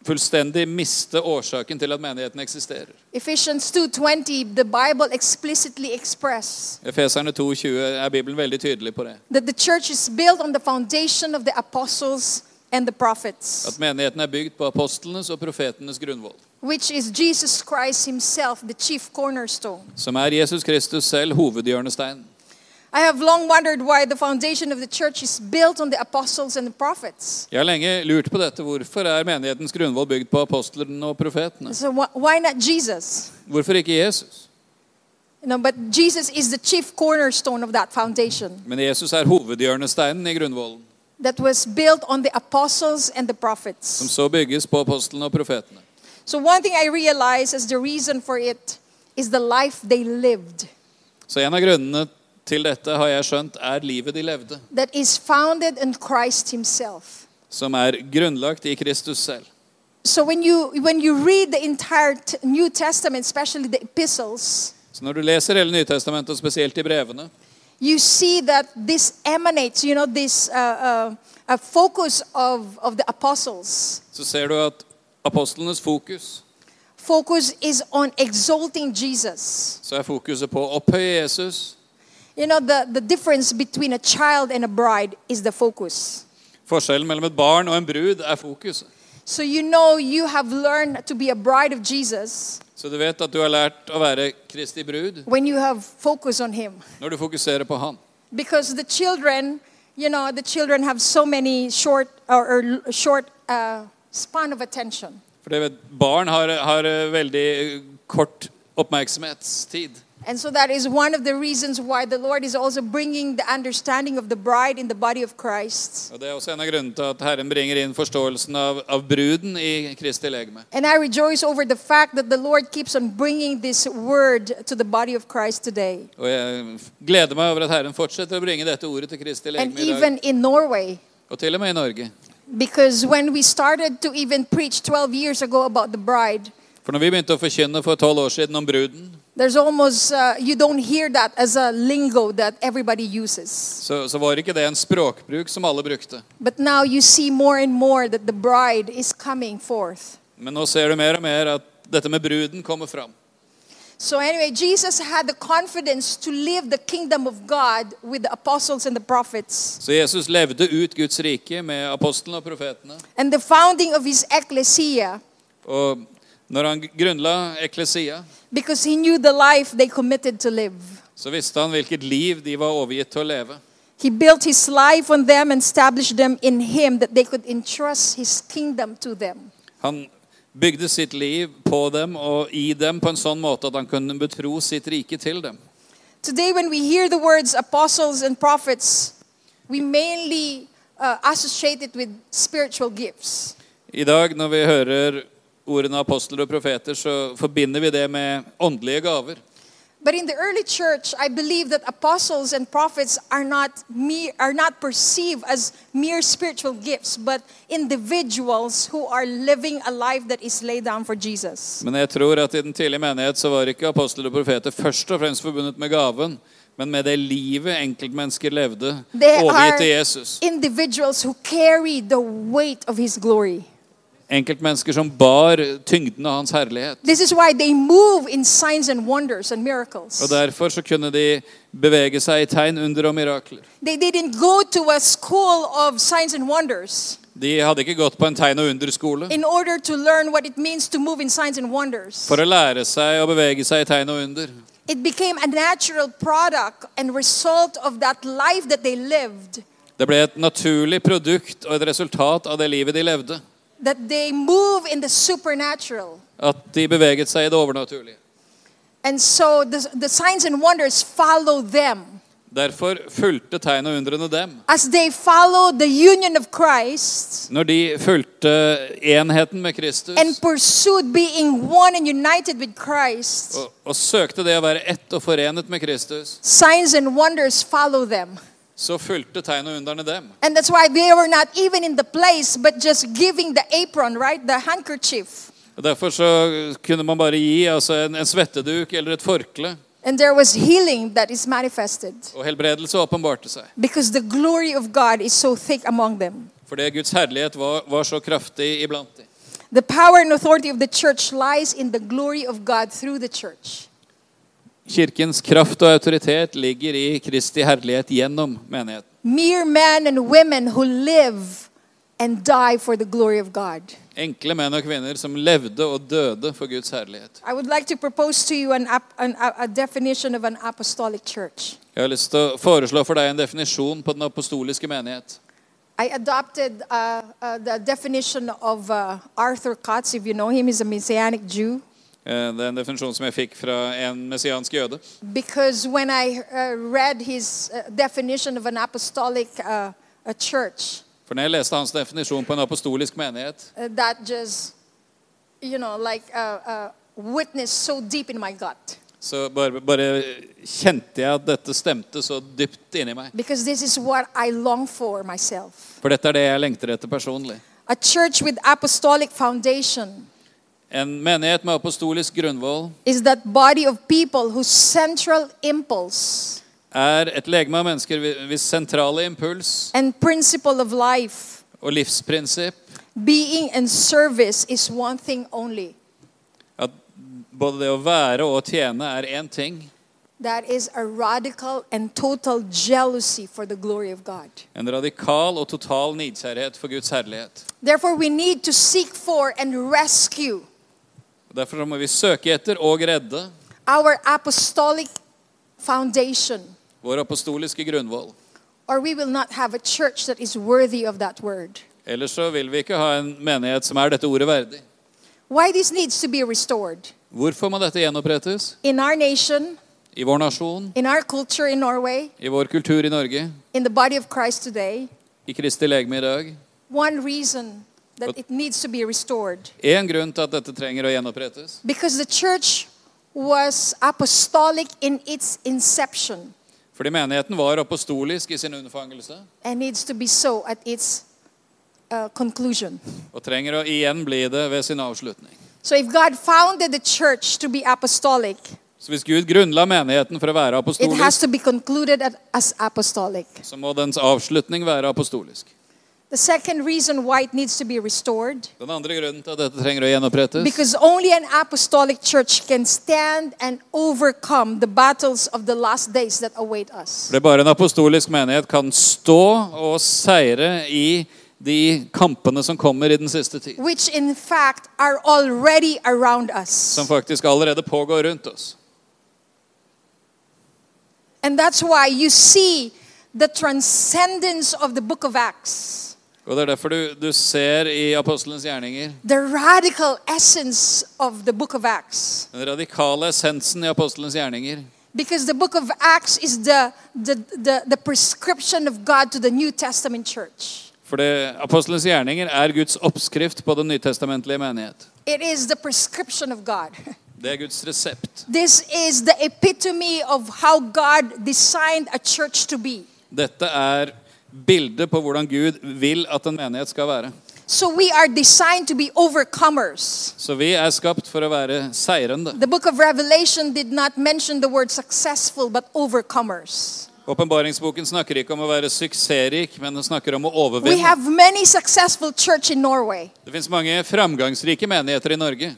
fullstendig miste årsaken til at menigheten eksisterer. Ephesians 2:20 the Bible explicitly express Efeserne 2,20 er Bibelen veldig tydelig på det. that the church is built on the foundation of the apostles and the prophets, At menigheten er bygd på apostlenes og profetenes grunnvoll. which is Jesus Christ himself, the chief cornerstone. Som er Jesus Kristus selv hovedhjørnesteinen. I have long wondered why the foundation of the church is built on the apostles and the prophets. Jeg har lenge lurt på dette. Hvorfor er menighetens grunnvoll bygd på apostlene og profetene? So why not Jesus? Hvorfor ikke Jesus? You know, but Jesus is the chief cornerstone of that foundation Men Jesus er hovedhjørnesteinen i grunnvollen, that was built on the apostles and the som så bygges på apostlene og profetene. So one thing I realize is the reason for it is the life they lived Så en av grunnene til dette har jeg skjønt er livet de levde, that is founded in Christ himself. som er grunnlagt i Kristus selv. So when you when you read the entire New Testament, especially the epistles, Så når du leser hele Nytestamentet, spesielt i brevene, you see that this emanates, you know, this uh, uh, focus of, of the apostles så ser du at apostlenes fokus, focus is on exalting Jesus. så er fokuset på å opphøye Jesus. You know, the, the difference between a child and a bride is the focus. Forskjellen mellom et barn og en brud er fokuset. So you know you have learned to be a bride of Jesus Så du vet at du har lært å være Kristi brud when you have focus on him. når du fokuserer på han. Because the children, you know, the children have so many short or, or short uh, span of attention. For det vet, barn har, har eh, veldig kort oppmerksomhetstid. And so that is one of the reasons why the Lord is also bringing the understanding of the bride in the body of Christ. Og Det er også en av grunnene til at Herren bringer inn forståelsen av, av bruden i Kristi legeme. And I rejoice over the fact that the Lord keeps on bringing this word to the body of Christ today. Og jeg gleder meg over at Herren fortsetter å bringe dette ordet til Kristi And legeme i dag. even in Norway. Og til og med i Norge. Because when we started to even preach 12 years ago about the bride, For når vi begynte å forkynne for tolv år siden om bruden, there's almost, uh, you don't hear that as a lingo that everybody uses. så, så var ikke det en språkbruk som alle brukte. But now you see more and more that the bride is coming forth. Men nå ser du mer og mer at dette med bruden kommer fram. So, anyway, Jesus had the confidence to live the kingdom of God with the apostles and the prophets. Så Jesus levde ut Guds rike med apostlene og profetene. And the founding of his ecclesia, Og når han grunnla eklesia, because he knew the life they committed to live. så visste han hvilket liv de var overgitt til å leve. He built his life on them and established them in him that they could entrust his kingdom to them. Han bygde sitt liv på dem og i dem på en sånn måte at han kunne betro sitt rike til dem. Today, when we hear the words apostles and prophets, we mainly uh, associate it with spiritual gifts. I dag når vi hører ordene apostler og profeter, så forbinder vi det med åndelige gaver. But in the early church, I believe that apostles and prophets are not mere, are not perceived as mere spiritual gifts, but individuals who are living a life that is laid down for Jesus. Men jeg tror at i den tidlige menighet så var ikke apostler og profeter først og fremst forbundet med gaven, men med det livet enkeltmennesker levde, They overgitt til Jesus. individuals who carry the weight of his glory. Enkeltmennesker som bar tyngden av hans herlighet. This is why they move in signs and and. Og derfor så kunne de bevege seg i tegn, under og mirakler. They didn't go to a school of signs and wonders De hadde ikke gått på en tegn- og underskole in order to learn what it means to move in signs and wonders. for å lære seg å bevege seg i tegn og under. It became a natural product and result of that life that they lived. Det ble et naturlig produkt og et resultat av det livet de levde. That they move in the supernatural. At de beveget seg i det overnaturlige. And so the, the signs and wonders follow them. Derfor fulgte tegn og undrene dem. As they followed the union of Christ Når de fulgte enheten med Kristus and pursued being one and united with Christ, og, og søkte det å være ett og forenet med Kristus, signs and wonders follow them. Så fulgte tegn og underne dem. And that's why they were not even in the place, but just giving the apron, right? The handkerchief. Og Derfor så kunne man bare gi altså en, en svetteduk eller et forkle, And there was healing that is manifested og helbredelse åpenbarte seg. because the glory of God is so thick among them. Fordi Guds herlighet var, var så kraftig iblant dem. The power and authority of the church lies in the glory of God through the church. Kirkens kraft og autoritet ligger i Kristi herlighet gjennom menigheten. Mere men and women who live and die for the glory of God. Enkle menn og kvinner som levde og døde for Guds herlighet. I would like to propose to you an, an, a, a definition of an apostolic church. Jeg har lyst til å foreslå for deg en definisjon på den apostoliske menighet. I adopted uh, uh, the definition of uh, Arthur Kotz, if you know him, he's a Messianic Jew. Eh, Det er en definisjon som jeg fikk fra en messiansk jøde. Because when I uh, read his uh, definition of an apostolic uh, a church, For når jeg leste hans definisjon på en apostolisk menighet, uh, that just, you know, like uh, uh, witnessed so deep in my gut. så bare, bare kjente jeg at dette stemte så dypt inni meg. Because this is what I long for myself. For dette er det jeg lengter etter personlig. A church with apostolic foundation En menighet med apostolisk grunnvoll is that body of people whose central impulse er et legeme av mennesker hvis sentrale impuls and principle of life og livsprinsipp being in service is one thing only. at både det å være og å tjene er én ting. That is a radical and total jealousy for the glory of God. En radikal og total nidkjærlighet for Guds herlighet. Therefore, we need to seek for and rescue Derfor må vi søke etter og redde our apostolic foundation, vår apostoliske grunnvoll. or we will not have a church that is worthy of that word. Ellers så vil vi ikke ha en menighet som er dette ordet verdig. Why this needs to be restored? Hvorfor må dette gjenopprettes? In our nation, I vår nasjon, in our culture in Norway, i vår kultur i Norge, in the body of Christ today, i Kristi legeme i dag. one reason that it needs to be restored. En grunn til at dette trenger å gjenopprettes. Because the church was apostolic in its inception Fordi menigheten var apostolisk i sin unnfangelse and needs to be so at its uh, conclusion. og trenger å igjen bli det ved sin avslutning. So if God founded the church to be apostolic, Så hvis Gud grunnla menigheten for å være it has apostolisk, to be concluded as apostolic. så må dens avslutning være apostolisk. The second reason why it needs to be restored Den andre grunnen til at dette trenger å gjenopprettes, because only an apostolic church can stand and overcome the battles of the last days that await us. fordi bare en apostolisk menighet kan stå og seire i de kampene som kommer i den siste tid. Which in fact are already around us. Som faktisk allerede pågår rundt oss. And that's why you see the transcendence of the book of Acts, Og Det er derfor du, du ser i apostelens gjerninger the of the book of Acts. den radikale essensen i apostelens gjerninger. Because the book of Acts is the, the, the, the prescription of God to the New Testament church. For det, apostelens gjerninger er Guds oppskrift på den nytestamentlige menighet. It is the prescription of God. Det er Guds resept. This is the epitome of how God designed a church to be. Dette er bildet på hvordan Gud vil at en menighet skal være. So we are designed to be overcomers. Så vi er skapt for å være seirende. The book of Revelation did not mention the word successful, but overcomers. Åpenbaringsboken snakker ikke om å være suksessrik, men den snakker om å We have many successful church in Norway, Det finnes mange framgangsrike menigheter i Norge.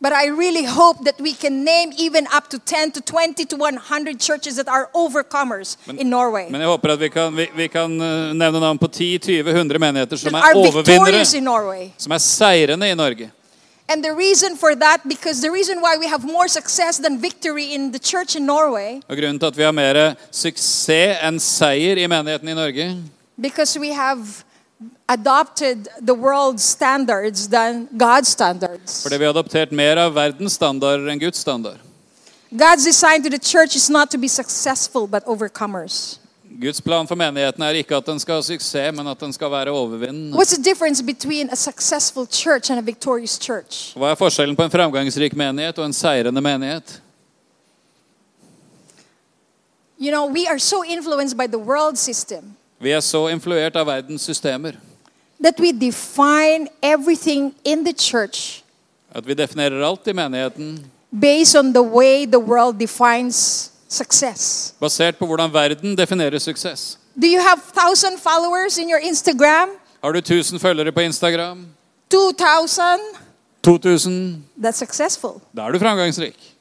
But I really hope that we can name even up to 10 to 20 to 100 churches that are overcomers in Norway. Men jeg håper at vi kan, vi, vi kan eh, nevne navn på 10-20-100 menigheter som er are overvinnere, in Norway. som er seirende i Norge. And the reason for that, because the reason why we have more success than victory in the church in Norway, Og Grunnen til at vi har mer suksess enn seier i menigheten i Norge, because we have adopted the world's standards than God's standards. fordi vi har adoptert mer av verdens standarder enn Guds standard. God's design to the church is not to be successful, but overcomers. Guds plan for menigheten er ikke at den skal ha suksess, men at den skal være overvinnende. What's the difference between a successful church and a victorious church? Hva er forskjellen på en framgangsrik menighet og en seirende menighet? You know, we are so influenced by the world system Vi er så influert av verdens systemer that we define everything in the church at vi definerer alt i menigheten based on the way the world defines success. basert på hvordan verden definerer suksess. Do you have 1,000 followers in your Instagram? Har du 1000 følgere på Instagram? 2,000? 2000? That's successful. Da er du framgangsrik.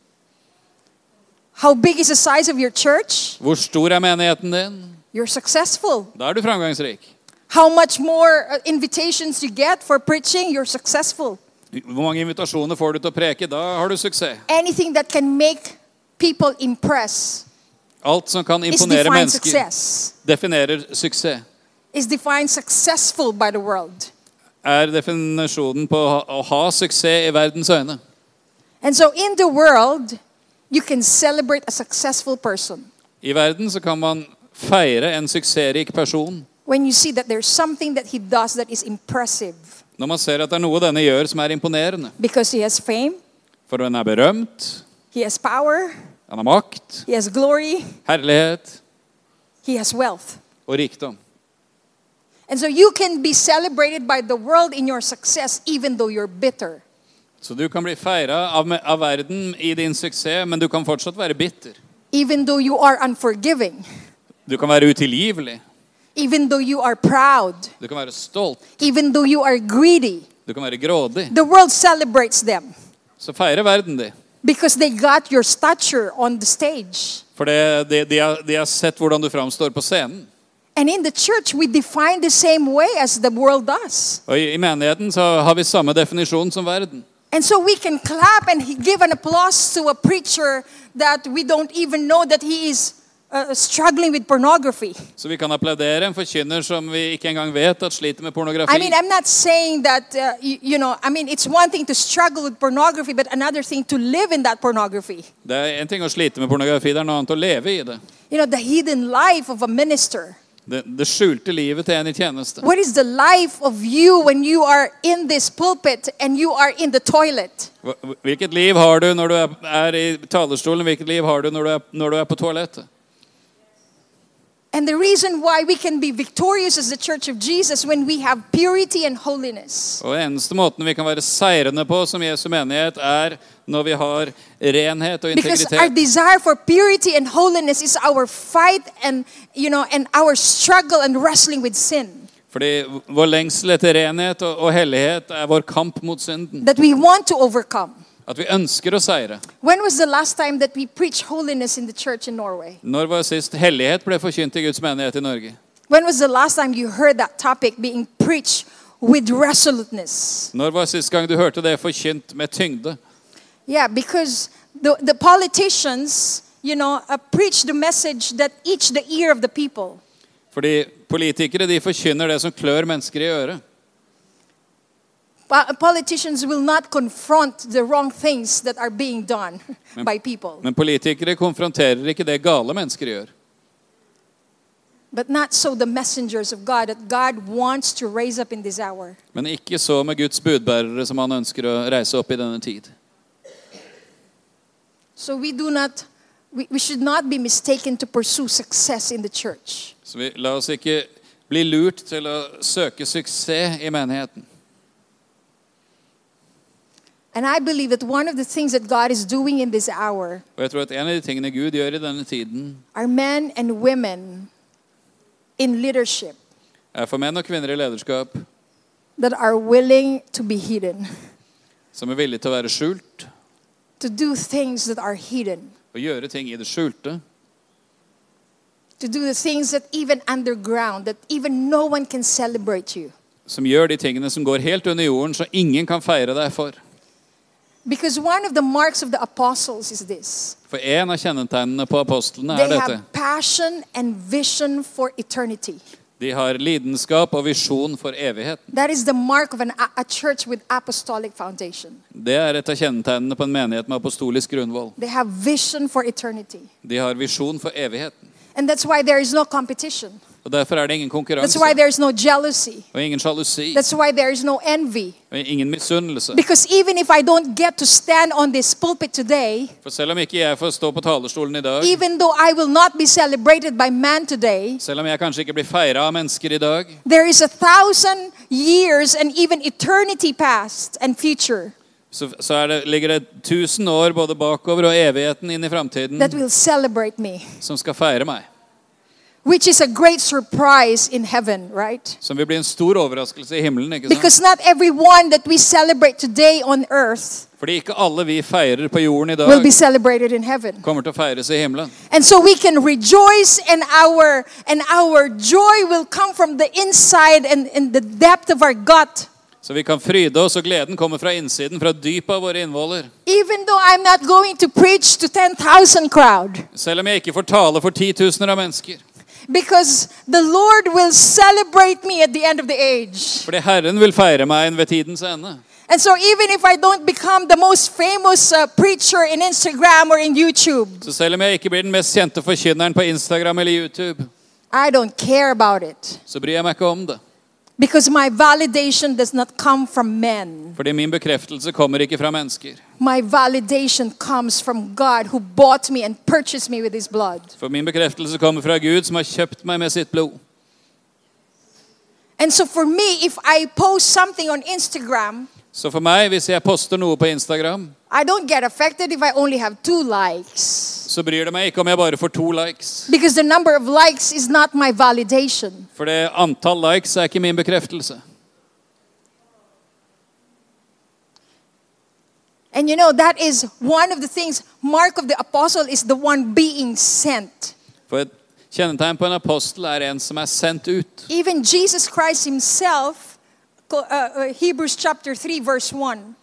How big is the size of your church? Hvor stor er menigheten din? You're successful. Da er du framgangsrik. How much more uh, invitations you get for preaching? You're successful. Hvor mange invitasjoner får du til å preke? Da har du suksess. Anything that can make people impress Alt som kan imponere mennesker, success. definerer suksess. Is defined successful by the world. Er definisjonen på å ha- å ha suksess i verdens øyne. And so in the world, you can celebrate a successful person I verden så kan man feire en suksessrik person når man ser at det er noe denne gjør som er imponerende. fame, For den er berømt, power, han har makt, glory, herlighet og rikdom. So success. Så du kan bli feira av, av verden i din suksess, men du kan fortsatt være bitter. Even though you are unforgiving. Du kan være utilgivelig. even though you are proud, Du kan være stolt. even though you are greedy. Du kan være grådig. The world celebrates them Så feirer verden de. because they got your stature on the stage. For de, de, de, har, de har sett hvordan du framstår på scenen. And in the church, we define the same way as the world does. Og i, i menigheten så har vi samme definisjon som verden. And so we can clap and give an applause to a preacher that we don't even know that he is uh, struggling with pornography. Så vi kan applaudere en forkynner som vi ikke engang vet at sliter med pornografi. I mean, I'm not saying that, uh, you, you know, I mean, it's one thing to struggle with pornography, but another thing to live in that pornography. Det er en ting å slite med pornografi, det er noe annet å leve i det. You know, the hidden life of a minister. Det, det skjulte livet til en i tjeneste. What is the life of you when you are in this pulpit and you are in the toilet? Hvilket liv har du når du er, er i talerstolen? Hvilket liv har du når du er, når du er på toalettet? And the reason why we can be victorious as the church of Jesus when we have purity and holiness. Og eneste måten vi kan være seirende på som Jesu menighet, er når vi har renhet og Because our integritet. desire for purity and holiness is our fight and you know and our struggle and wrestling with sin. Fordi vår lengsel etter renhet og, og hellighet er vår kamp mot synden. That we want to overcome. At vi ønsker å seire. When was the last time that we preached holiness in the church in Norway? Når var sist hellighet ble forkynt i Guds menighet i Norge? When was the last time you heard that topic being preached with resoluteness? Når var sist gang du hørte det forkynt med tyngde? Yeah, because the, the politicians, you know, uh, preach the message that each the ear of the people. Fordi politikere de forkynner det som klør mennesker i øret. Po- Politicians will not confront the wrong things that are being done by people. Men politikere konfronterer ikke det gale mennesker gjør. But not so the messengers of God that God wants to raise up in this hour. Men ikke så med Guds budbærere som han ønsker å reise opp i denne tid. So we do not, we, we should not be mistaken to pursue success in the church. Så vi, la oss ikke bli lurt til å søke suksess i menigheten. And I believe that one of the things that God is doing in this hour Og jeg tror at en av de tingene Gud gjør i denne tiden, are men and women in leadership er for menn og kvinner i lederskap that are willing to be hidden, som er villige til å være skjult to do things that are hidden, og gjøre ting i det skjulte. to do the things that even underground, that even no one can celebrate you. Som gjør de tingene som går helt under jorden, så ingen kan feire deg for. Because one of the marks of the apostles is this For en av kjennetegnene på apostlene er they dette. have passion and vision for eternity. De har lidenskap og visjon for evigheten. That is the mark of an, a church with apostolic foundation. Det er et av kjennetegnene på en menighet med apostolisk grunnvoll. They have vision for eternity. De har visjon for evigheten. And that's why there is no competition. Og Derfor er det ingen That's konkurranse why there is no jealousy. og ingen sjalusi That's why there is no envy. og ingen misunnelse. Because even if I don't get to stand on this pulpit today, For selv om ikke jeg får stå på talerstolen i dag, even though I will not be celebrated by man today, selv om jeg kanskje ikke blir feira av mennesker i dag, there is a thousand years and even eternity past and future så, så det, ligger det tusen år både bakover og evigheten inn i framtiden that will celebrate me, som skal feire meg. Which is a great surprise in heaven, right? Som vil bli en stor overraskelse i himmelen. ikke sant? Because not everyone that we celebrate today on earth Fordi ikke alle vi feirer på jorden i will dag, be celebrated in heaven. kommer til å feires i himmelen. And so we can rejoice and our and our joy will come from the inside and, in the depth of our gut. Så vi kan fryde oss, og gleden kommer fra innsiden, fra dypet av våre innvoller. Even though I'm not going to to crowd Selv om jeg ikke får tale for titusener av mennesker. Because the Lord will celebrate me at the end of the age. Fordi Herren vil feire meg ved tidens ende. And so even if I don't become the most famous uh, preacher in Instagram or in YouTube, Så selv om jeg ikke blir den mest kjente forkynneren på Instagram eller YouTube, I don't care about it så bryr jeg meg ikke om det. Because my validation does not come from men. Fordi min bekreftelse kommer ikke fra mennesker. My validation comes from God who bought me and purchased me with his blood. For min bekreftelse kommer fra Gud, som har kjøpt meg med sitt blod. And so for me, if I post something on Instagram, Så for meg, hvis jeg poster noe på Instagram, likes. så bryr det meg ikke om jeg bare får to likes. Likes. For det antall likes er ikke min bekreftelse. And you know, that is one of the things, Mark of the Apostle is the one being sent. For et kjennetegn på en apostel er en som er sendt ut. Even Jesus Christ himself, uh, uh, Hebrews chapter 3, verse 1,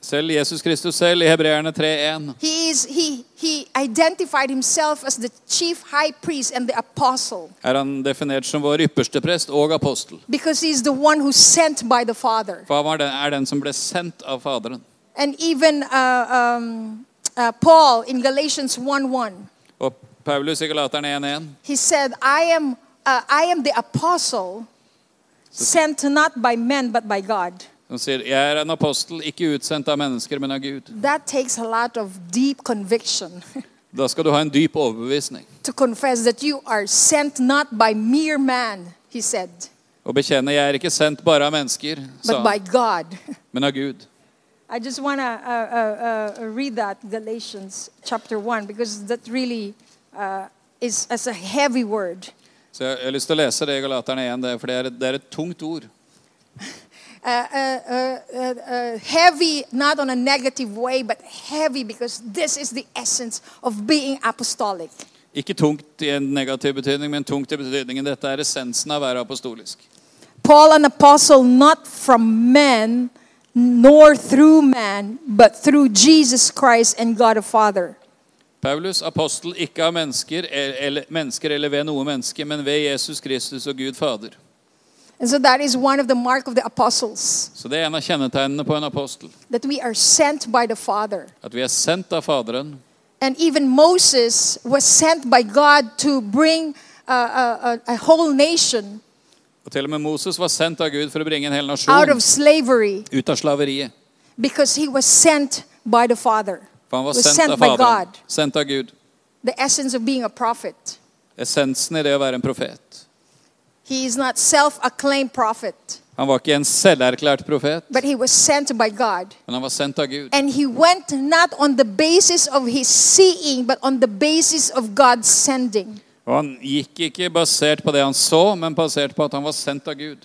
Selv Jesus Kristus selv i Hebreerne 3.1. he, is, he, he identified himself as the chief high priest and the apostle er han definert som vår ypperste prest og apostel. because he's the one who's sent by the Father. For han er den som ble sendt av Faderen. And even uh, um, uh, Paul in Galatians 1 1, Og Paulus i Galaterne 1.1. he said, I am, uh, I am the apostle sent not by men but by God. Som sier, jeg er en apostel, ikke utsendt av mennesker, men av Gud. That takes a lot of deep conviction Da skal du ha en dyp overbevisning. to confess that you are sent not by mere man, he said, Og bekjenne, jeg er ikke sendt bare av mennesker, sa but by God. men av Gud. I just want to uh, uh, uh, read that, Galatians chapter 1, because that really uh, is as a heavy word. Så jeg har lyst til å lese det i Galaterne 1, for det er, det er et tungt ord. Uh, uh, uh, heavy, not on a negative way, but heavy because this is the essence of being apostolic. Ikke tungt i en negativ betydning, men tungt i betydningen dette er essensen av å være apostolisk. Paul, an apostle, not from men, nor through man, but through Jesus Christ and God the Father. Paulus, apostel ikke av mennesker eller, mennesker eller ved noe menneske, men ved Jesus Kristus og Gud Fader. And so that is one of the mark of the apostles, Så det er en av kjennetegnene på en apostel. that we are sent by the Father. At vi er sendt av Faderen. And even Moses was sent by God to bring a, a, a whole nation Og til og med Moses var sendt av Gud for å bringe en hel out of slavery ut av slaveriet. because he was sent by the Father. For han var Was sent av by Faderen. God. Sendt av Gud. The essence of being a prophet. Essensen i det å være en profet. He is not self-acclaimed prophet, Han var ikke en selverklært profet, but he was sent by God. men han var sendt av Gud. And he went not on the basis of his seeing, but on the basis of God's sending. Og han gikk ikke basert på det han så, men basert på at han var sendt av Gud.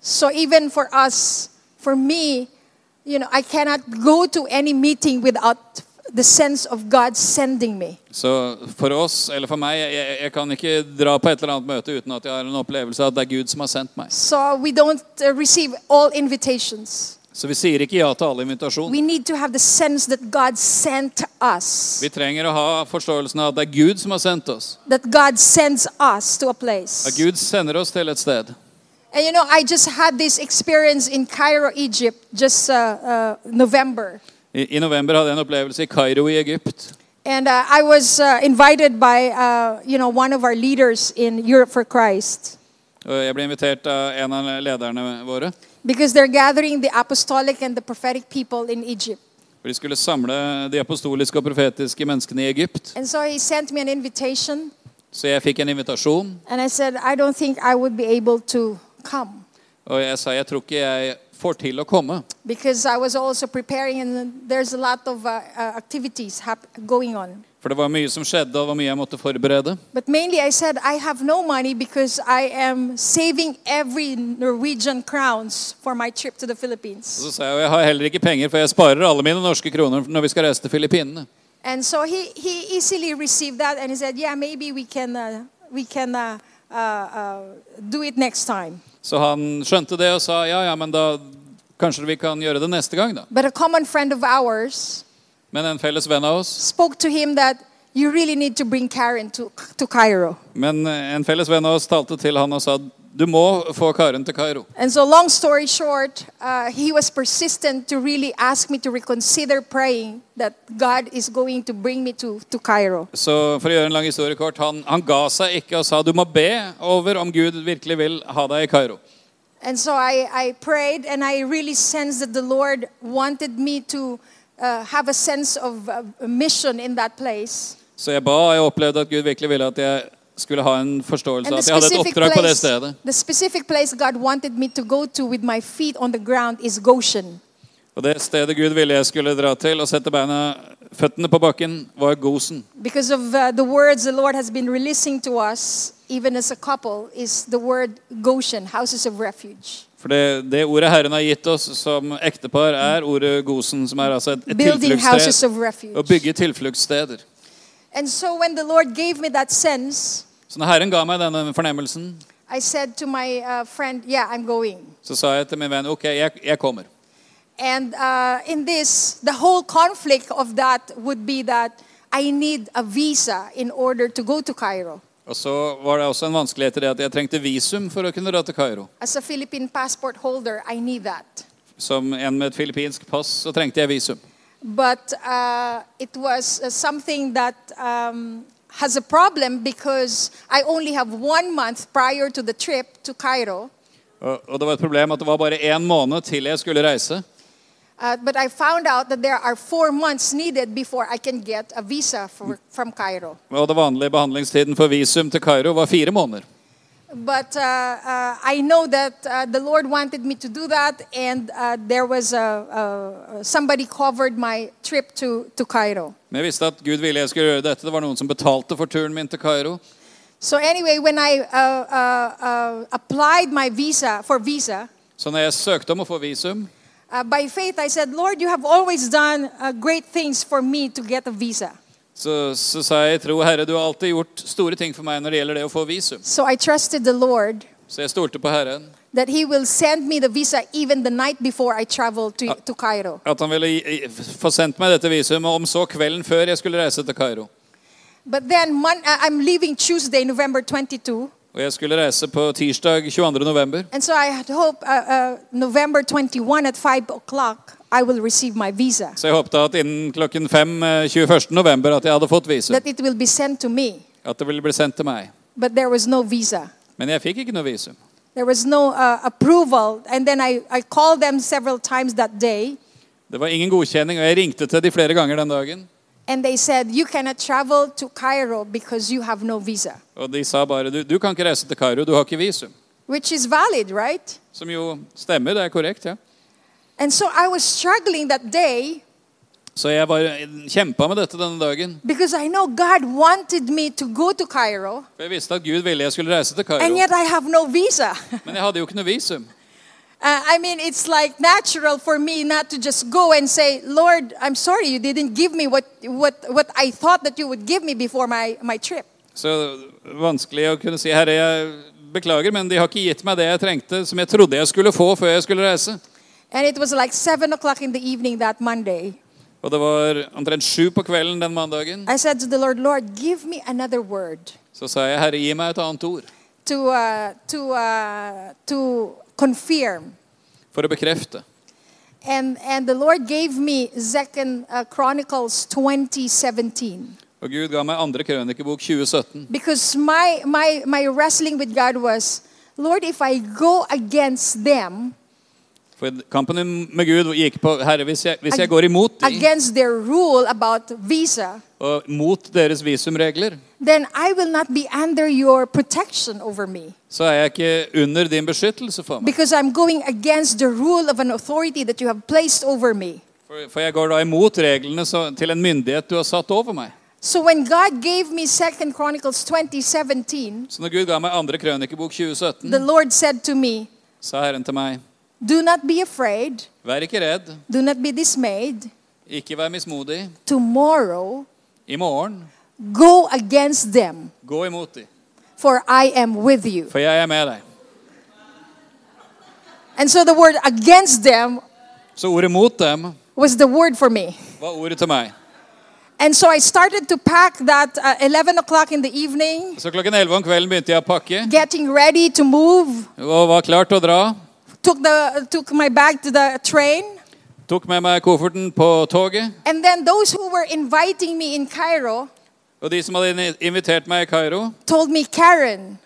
So even for us, for me, you know, I cannot go to any meeting without the sense of God sending me. Så for oss, eller for meg, jeg, jeg kan ikke dra på et eller annet møte uten at jeg har en opplevelse av at det er Gud som har sendt meg. So we don't uh, receive all invitations. Så vi sier ikke ja til alle invitasjoner. We need to have the sense that God sent us, Vi trenger å ha forståelsen av at det er Gud som har sendt oss. that God sends us to a At place. Gud sender oss til et sted. And you know, I just had this experience in Cairo, Egypt, just uh, uh, November. I, I november hadde jeg en opplevelse i Kairo i Egypt. And uh, I was uh, invited by, uh, you know, one of our leaders in Europe for Christ jeg ble invitert av en av lederne våre. because they're gathering the apostolic and the prophetic people in Egypt. For de skulle samle de apostoliske og profetiske menneskene i Egypt. And so he sent me an invitation, Så jeg fikk en invitasjon, and I said, I don't think I would be able to come og jeg sa jeg tror ikke jeg får til å komme. because I was also preparing, and there's a lot of uh, uh, activities going on. For det var mye som skjedde, og var mye jeg måtte forberede. But mainly, I said, I have no money because I am saving every Norwegian crowns for my trip to the Og så sa jeg jeg har heller ikke penger, for jeg sparer alle mine norske kroner når vi skal reise til Filippinene. And so he, he easily received that and he said, Yeah, maybe we can, uh, we can uh, do it next time. Så han skjønte det og sa ja, ja, men da kanskje vi kan gjøre det neste gang, da. But a common friend of ours Men en felles venn av oss, spoke to him that you really need to bring Karen to, to Cairo. men en felles venn av oss talte til han og sa du må få Karen til Kairo. And so, long story short, uh, he was persistent to really ask me to reconsider praying that God is going to bring me to, to Cairo. Så for å gjøre en lang historie kort, han, han ga seg ikke og sa du må be over om Gud virkelig vil ha deg i Kairo. And so I, I prayed, and I really sensed that the Lord wanted me to uh, have a sense of uh, a mission in that place. Så jeg ba, og jeg opplevde at Gud virkelig ville at jeg skulle ha en forståelse av at jeg hadde et oppdrag på det stedet. the specific place God wanted me to go to with my feet on the ground is Goshen. Og det stedet Gud ville jeg skulle dra til og sette beina føttene på bakken var Gosen. Because of uh, the words the Lord has been releasing to us, even as a couple, is the word Goshen, houses of refuge. For det, det ordet Herren har gitt oss som ektepar, er ordet Gosen, som er altså et, et tilfluktssted. Å bygge tilfluktssteder. And so when the Lord gave me that sense, Så når Herren ga meg denne fornemmelsen, I said to my uh, friend, Yeah, I'm going. så sa jeg til min venn ok, jeg, jeg kommer. And uh, in this, the whole conflict of that would be that I need a visa in order to go to Cairo. Og så var det også en vanskelighet i det at jeg trengte visum for å kunne dra til Kairo. As a Philippine passport holder, I need that. Som en med et filippinsk pass så trengte jeg visum. But uh, it was uh, something that um, has a problem because I only have one month prior to the trip to Cairo. Og, og det var et problem at det var bare én måned til jeg skulle reise. Uh, but I found out that there are four months needed before I can get a visa for, from Cairo. Og det vanlige behandlingstiden for visum til Kairo var fire måneder. But uh, uh, I know that uh, the Lord wanted me to do that, and uh, there was a, a, somebody covered my trip to, to Cairo. Men visste at Gud ville jeg skulle gjøre dette. Det var noen som betalte for turen min til Kairo. So anyway, when I uh, uh, applied my visa for visa, Så når jeg søkte om å få visum, by faith I said, Lord, you have always done great things for me to get a visa. Så, så sa jeg tro Herre, du har alltid gjort store ting for meg når det gjelder det å få visum. So I trusted the Lord Så jeg stolte på Herren. that He will send me the visa even the night before I travel to, to Cairo. At han ville få sendt meg dette visumet, om så kvelden før jeg skulle reise til Kairo. But then mon- uh, I'm leaving Tuesday, November 22. Og jeg skulle reise på tirsdag 22. november. And so I had hope uh, uh, November 21 at 5 o'clock, I will receive my visa. Så jeg håpte at innen klokken 5 eh, 21. november at jeg hadde fått visum. That it will be sent to me. At det ville bli sendt til meg. But there was no visa. Men jeg fikk ikke noe visum. There was no uh, approval. And then I, I called them several times that day. Det var ingen godkjenning, og jeg ringte til de flere ganger den dagen. And they said, You cannot travel to Cairo because you have no visa. Og de sa bare du, du kan ikke reise til Kairo, du har ikke visum. Which is valid, right? Som jo stemmer, det er korrekt. ja. And so I was struggling that day Så jeg var kjempa med dette denne dagen. because I know God wanted me to go to Cairo. For jeg visste at Gud ville jeg skulle reise til And yet I have no visa. Men jeg hadde jo ikke noe visum. Uh, I mean, it's like natural for me not to just go and say, Lord, I'm sorry you didn't give me what, what, what I thought that you would give me before my, my trip. Så vanskelig å kunne si Herre, jeg beklager, men de har ikke gitt meg det jeg trengte, som jeg trodde jeg skulle få før jeg skulle reise. And it was like 7 o'clock in the evening that Monday. Og det var omtrent sju på kvelden den mandagen. I said to the Lord, Lord, give me another word Så sa jeg, Herre, gi meg et annet ord to, uh, to, uh, to confirm. for å bekrefte. And, and the Lord gave me Second uh, Chronicles 2017. Og Gud ga meg andre krønikebok 2017. Because my, my, my wrestling with God was, Lord, if I go against them, For kampen med Gud gikk på Herre, hvis jeg, hvis jeg går imot dem, against their rule about visa, og mot deres visumregler, then I will not be under your protection over me. så er jeg ikke under din beskyttelse for meg. Because I'm going against the rule of an authority that you have placed over me. For, for jeg går da imot reglene så, til en myndighet du har satt over meg. So when God gave me 2 Chronicles 2017, Så når Gud ga meg andre krønikebok 2017, the Lord said to me, sa Herren til meg, Do not be afraid, vær ikke redd, do not be dismayed. ikke vær mismodig. Tomorrow, I morgen, go against them, gå imot dem, for I am with you. for jeg er med deg. And so the word against them Så ordet mot dem was the word for me. var ordet til meg. And so I started to pack that uh, 11 o'clock in the evening, Så klokken 11 om kvelden begynte jeg å pakke, getting ready to move. og var klar til å dra. Took, the, took my bag to the train. Tok med meg kofferten på toget. And then those who were inviting me in Cairo Og de som hadde invitert meg i Kairo, told me, Karen,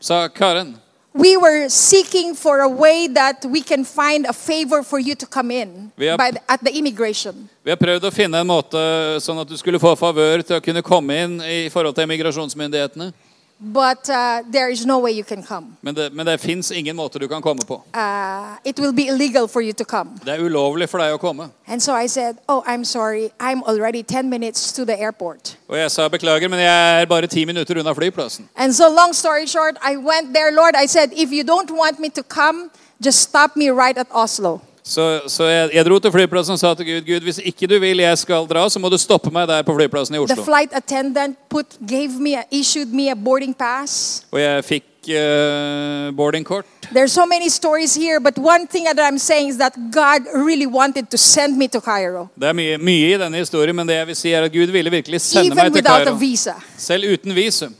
sa Karen, we were seeking for a way that we can find a favor for you to come in We are- by the, at the immigration. vi har prøvd å finne en måte sånn at du skulle få favør til å kunne komme inn i forhold til immigrasjonsmyndighetene. But uh, there is no way you can come. Men det, men det fins ingen måte du kan komme på. Uh, it will be illegal for you to come. Det er ulovlig for deg å komme. And so I said, Oh, I'm sorry. I'm already 10 minutes to the airport. Og jeg sa beklager, men jeg er bare ti minutter unna flyplassen. And so, long story short, I went there, Lord. I said, If you don't want me to come, just stop me right at Oslo. Så, så jeg, jeg dro til flyplassen og sa til Gud Gud, hvis ikke du vil jeg skal dra, så må du stoppe meg der på flyplassen i The Oslo. flight attendant put, gave me, a, issued me a boarding pass. Og jeg fikk uh, boardingkort. There's so many stories here, but one thing that I'm saying is that God really wanted to send me to Cairo, Det er mye, mye i denne historien, men det jeg vil si er at Gud ville virkelig sende even meg til Cairo. Visa. Selv uten visum.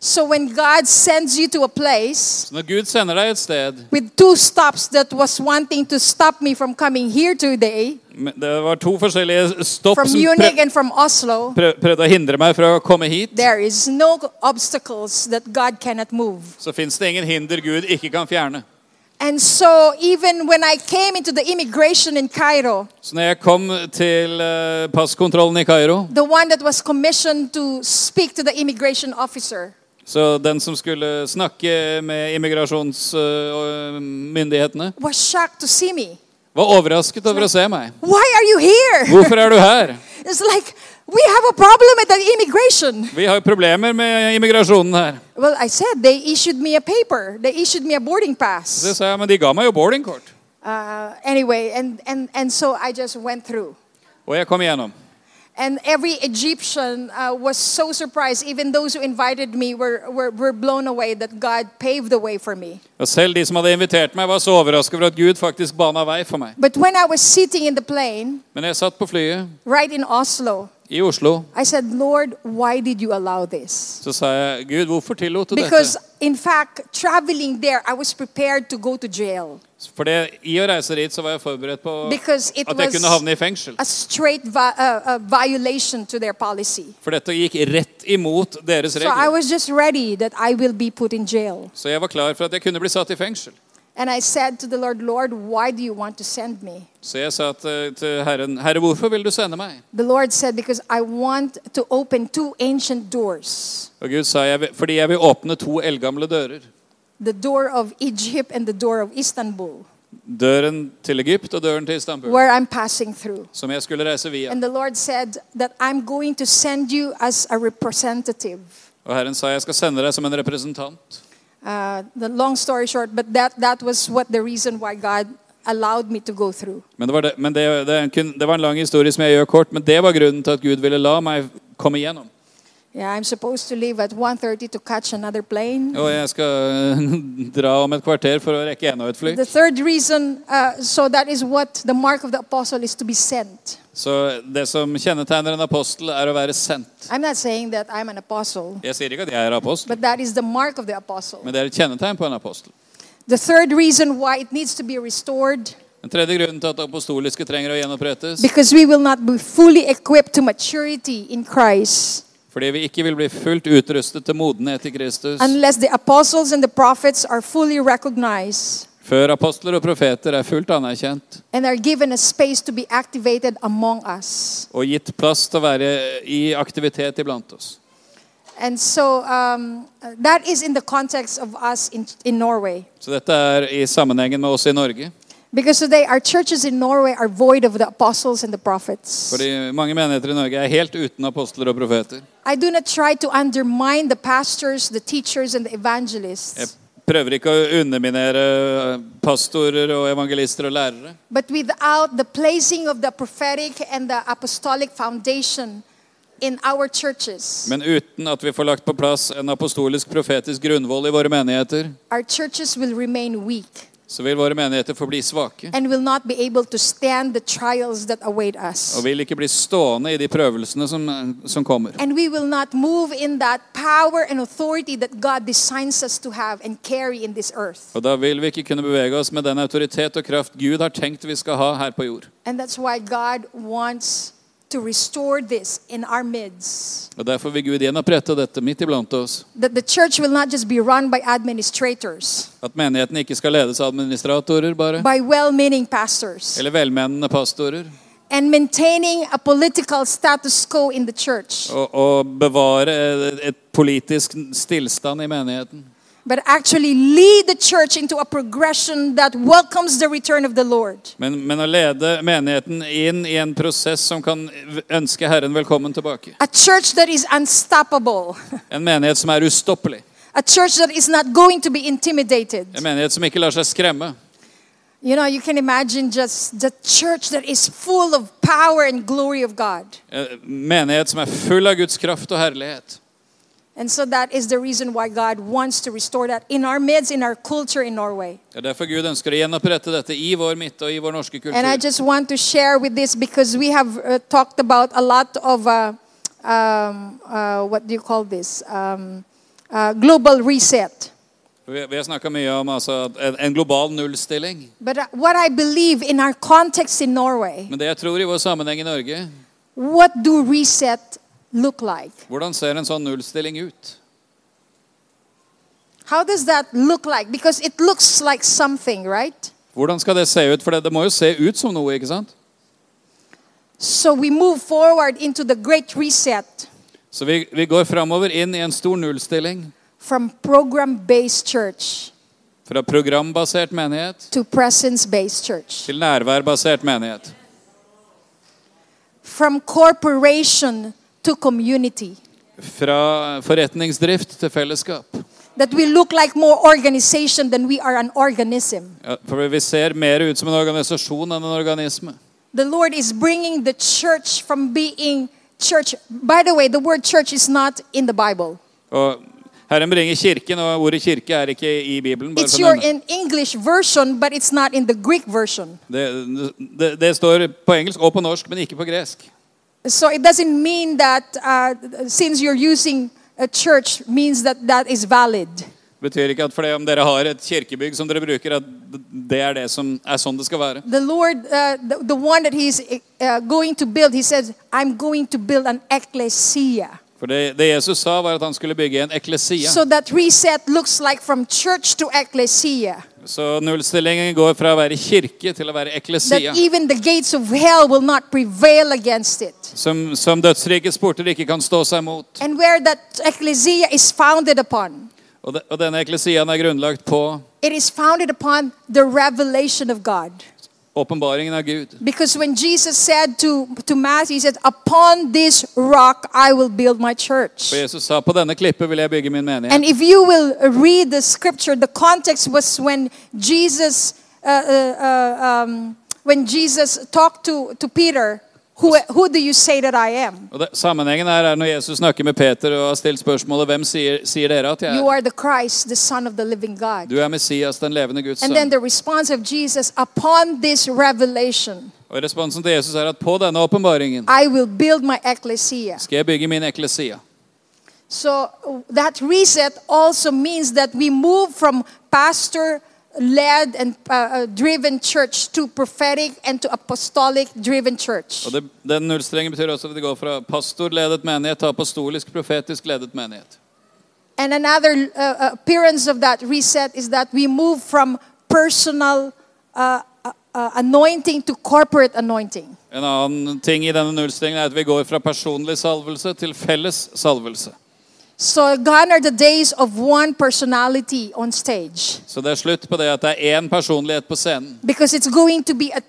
So when God sends you to a place Så når Gud sender deg et sted with two stops that was wanting to stop me from coming here today, men Det var to forskjellige stopp from som Munich and from Oslo, prøv, prøvde å hindre meg fra å komme hit. there is no obstacles that God cannot move. Så fins det ingen hinder Gud ikke kan fjerne. And so even when I came into the immigration in Cairo, Så når jeg kom til eh, passkontrollen i Kairo, the one that was commissioned to speak to the immigration officer, så den som skulle snakke med immigrasjonsmyndighetene, var overrasket over å se meg. Hvorfor er du her? It's like, we have a problem at the immigration. Vi har problemer med immigrasjonen her. Well, I said they issued me a paper. They issued me a boarding pass. Det sa jeg, men de ga meg jo boardingkort. Uh, anyway, and, and, and so I just went through. Og jeg kom igjennom. And every Egyptian uh, was so surprised. Even those who invited me were, were, were blown away that God paved the way for me. Og selv de som hadde invitert meg, var så overrasket over at Gud faktisk bana vei for meg. But when I was sitting in the plane, Men jeg satt på flyet right in Oslo, i Oslo, I said, Lord, why did you allow this? så sa jeg, Gud, hvorfor tillot du Because, dette? in fact, traveling there, I was prepared to go to jail. For det, i å reise dit så var jeg forberedt på at jeg kunne havne i fengsel. vi- violation to their policy. For dette gikk rett imot deres regler. was just ready that I will be put in jail. Så jeg var klar for at jeg kunne bli satt i fengsel. And I said to the Lord, Lord, why do you want to send me? Så jeg sa til, Herren, Herre, hvorfor vil du sende meg? The Lord said, Because I want to open two ancient doors Og Gud sa, fordi jeg vil åpne to eldgamle dører. The door of Egypt and the door of Istanbul, Døren til Egypt og døren til Istanbul. where I'm passing through. Som jeg skulle reise via. And the Lord said that I'm going to send you as a representative. Og Herren sa, jeg skal sende deg som en representant. Uh, the long story short, but that, that was what the reason why God allowed me to go through. Men, det var, det, men det, det, det var en lang historie som jeg gjør kort, men det var grunnen til at Gud ville la meg komme igjennom. Yeah, I'm supposed to leave at 1.30 to catch another plane. Og jeg skal eh, dra om et kvarter for å rekke enda et fly. The third reason, uh, so that is what the mark of the apostle is to be sent. Så det som kjennetegner en apostel, er å være sendt. I'm not saying that I'm an apostle, Jeg sier ikke at jeg er apostel, but that is the mark of the apostle. men det er et kjennetegn på en apostel. The third reason why it needs to be restored, Den tredje grunnen til at apostoliske trenger å gjenopprettes, because we will not be fully equipped to maturity in Christ fordi vi ikke vil bli fullt utrustet til modenhet i Kristus unless the apostles and the prophets are fully recognized før apostler og profeter er fullt anerkjent and are given a space to be activated among us. og gitt plass til å være i aktivitet iblant oss. And so um, that is in the context of us in, in Norway. Så dette er i sammenhengen med oss i Norge. Because today our churches in Norway are void of the apostles and the prophets. Fordi mange menigheter i Norge er helt uten apostler og profeter. I do not try to undermine the pastors, the teachers, and the Jeg evangelists. prøver ikke å underminere pastorer og evangelister og lærere. But without the placing of the prophetic and the apostolic foundation in our churches, Men uten at vi får lagt på plass en apostolisk profetisk grunnvoll i våre menigheter, our churches will remain weak så vil våre menigheter forbli svake. and will not be able to stand the trials that await us. Og vil ikke bli stående i de prøvelsene som, som kommer. And we will not move in that power and authority that God designs us to have and carry in this earth. Og da vil vi ikke kunne bevege oss med den autoritet og kraft Gud har tenkt vi skal ha her på jord. And that's why God wants to restore this in our midst. Og Derfor vil Gud gjenopprette dette midt iblant oss. That the church will not just be run by administrators, At menigheten ikke skal ledes av administratorer bare, by well meaning pastors, eller velmenende pastorer, and maintaining a political status quo in the church, og, og bevare et politisk stillstand i menigheten. But actually lead the church into a progression that welcomes the return of the Lord. Men, men å lede menigheten inn i en prosess som kan ønske Herren velkommen tilbake. A church that is unstoppable. En menighet som er ustoppelig. A church that is not going to be intimidated. En menighet som ikke lar seg skremme. You know, you can imagine just the church that is full of power and glory of God. En menighet som er full av Guds kraft og herlighet. And so that is the reason why God wants to restore that in our midst, in our culture in Norway. Det er derfor Gud ønsker å gjenopprette dette i vår midte og i vår norske And I just want to share with this because we have uh, talked about a lot of uh, um, uh, what do you call this? Um, uh, global reset. Vi, vi har snakka mye om altså, en, en global nullstilling. But uh, what I believe in our context in Norway, Men det jeg tror i vår sammenheng i Norge, what do reset look like? hvordan ser en sånn nullstilling ut? How does that look like? Because it looks like something, right? Hvordan skal det se ut? For det, det må jo se ut som noe, ikke sant? So we move forward into the great reset Så vi, vi går framover inn i en stor nullstilling. from program based church Fra programbasert menighet to presence based church, til nærværbasert menighet. from corporation to community. Fra forretningsdrift til fellesskap. That we look like more organization than we are an organism. Ja, for vi ser mer ut som en organisasjon enn en organisme. The Lord is bringing the church from being church. By the way, the word church is not in the Bible. Og Herren bringer kirken, og ordet kirke er ikke i Bibelen. It's your in English version, but it's not in the Greek version. det, det, det står på engelsk og på norsk, men ikke på gresk. So it doesn't mean that uh, since you're using a church means that that is valid. Det betyr ikke at fordi om dere har et kirkebygg som dere bruker, at det er det som er sånn det skal være. The Lord, uh, the, the one that He's uh, going to build, He says, I'm going to build an ecclesia. For det, det Jesus sa, var at han skulle bygge en eklesia. So that reset looks like from church to ecclesia. Så nullstillingen går fra å være kirke til å være eklesia. Som, som dødsrikets porter ikke kan stå seg mot. Upon, Og, de, og denne eklesiaen er grunnlagt på it is founded upon the revelation of åpenbaringen av Gud. Because when Jesus said to, to Matthew, He said, Upon this rock I will build my church. For Jesus sa på denne klippet vil jeg bygge min menighet. And if you will read the scripture, the context was when Jesus, uh, uh, uh, um, when Jesus talked to, to Peter, who, who do you say that I am? Og det, sammenhengen her er når Jesus snakker med Peter og har stilt spørsmålet hvem sier, sier dere at jeg You er? are the Christ, the Son of the living God. Du er Messias, den levende Guds And then sønn. the response of Jesus, upon this revelation, Og responsen til Jesus er at på denne åpenbaringen I will build my ecclesia. skal jeg bygge min eklesia. So uh, that reset also means that we move from pastor led and uh, uh, driven church to prophetic and to apostolic driven church. Og det, Den nullstrengen betyr også at det går fra pastorledet menighet til apostolisk, profetisk ledet menighet. And another uh, appearance of that reset is that we move from personal uh, uh, uh, anointing to corporate anointing. En annen ting i denne nullstrengen er at vi går fra personlig salvelse til felles salvelse. So gone are the days of one personality on stage Så det er slutt på det at det er én personlighet på scenen. because it's going to be a,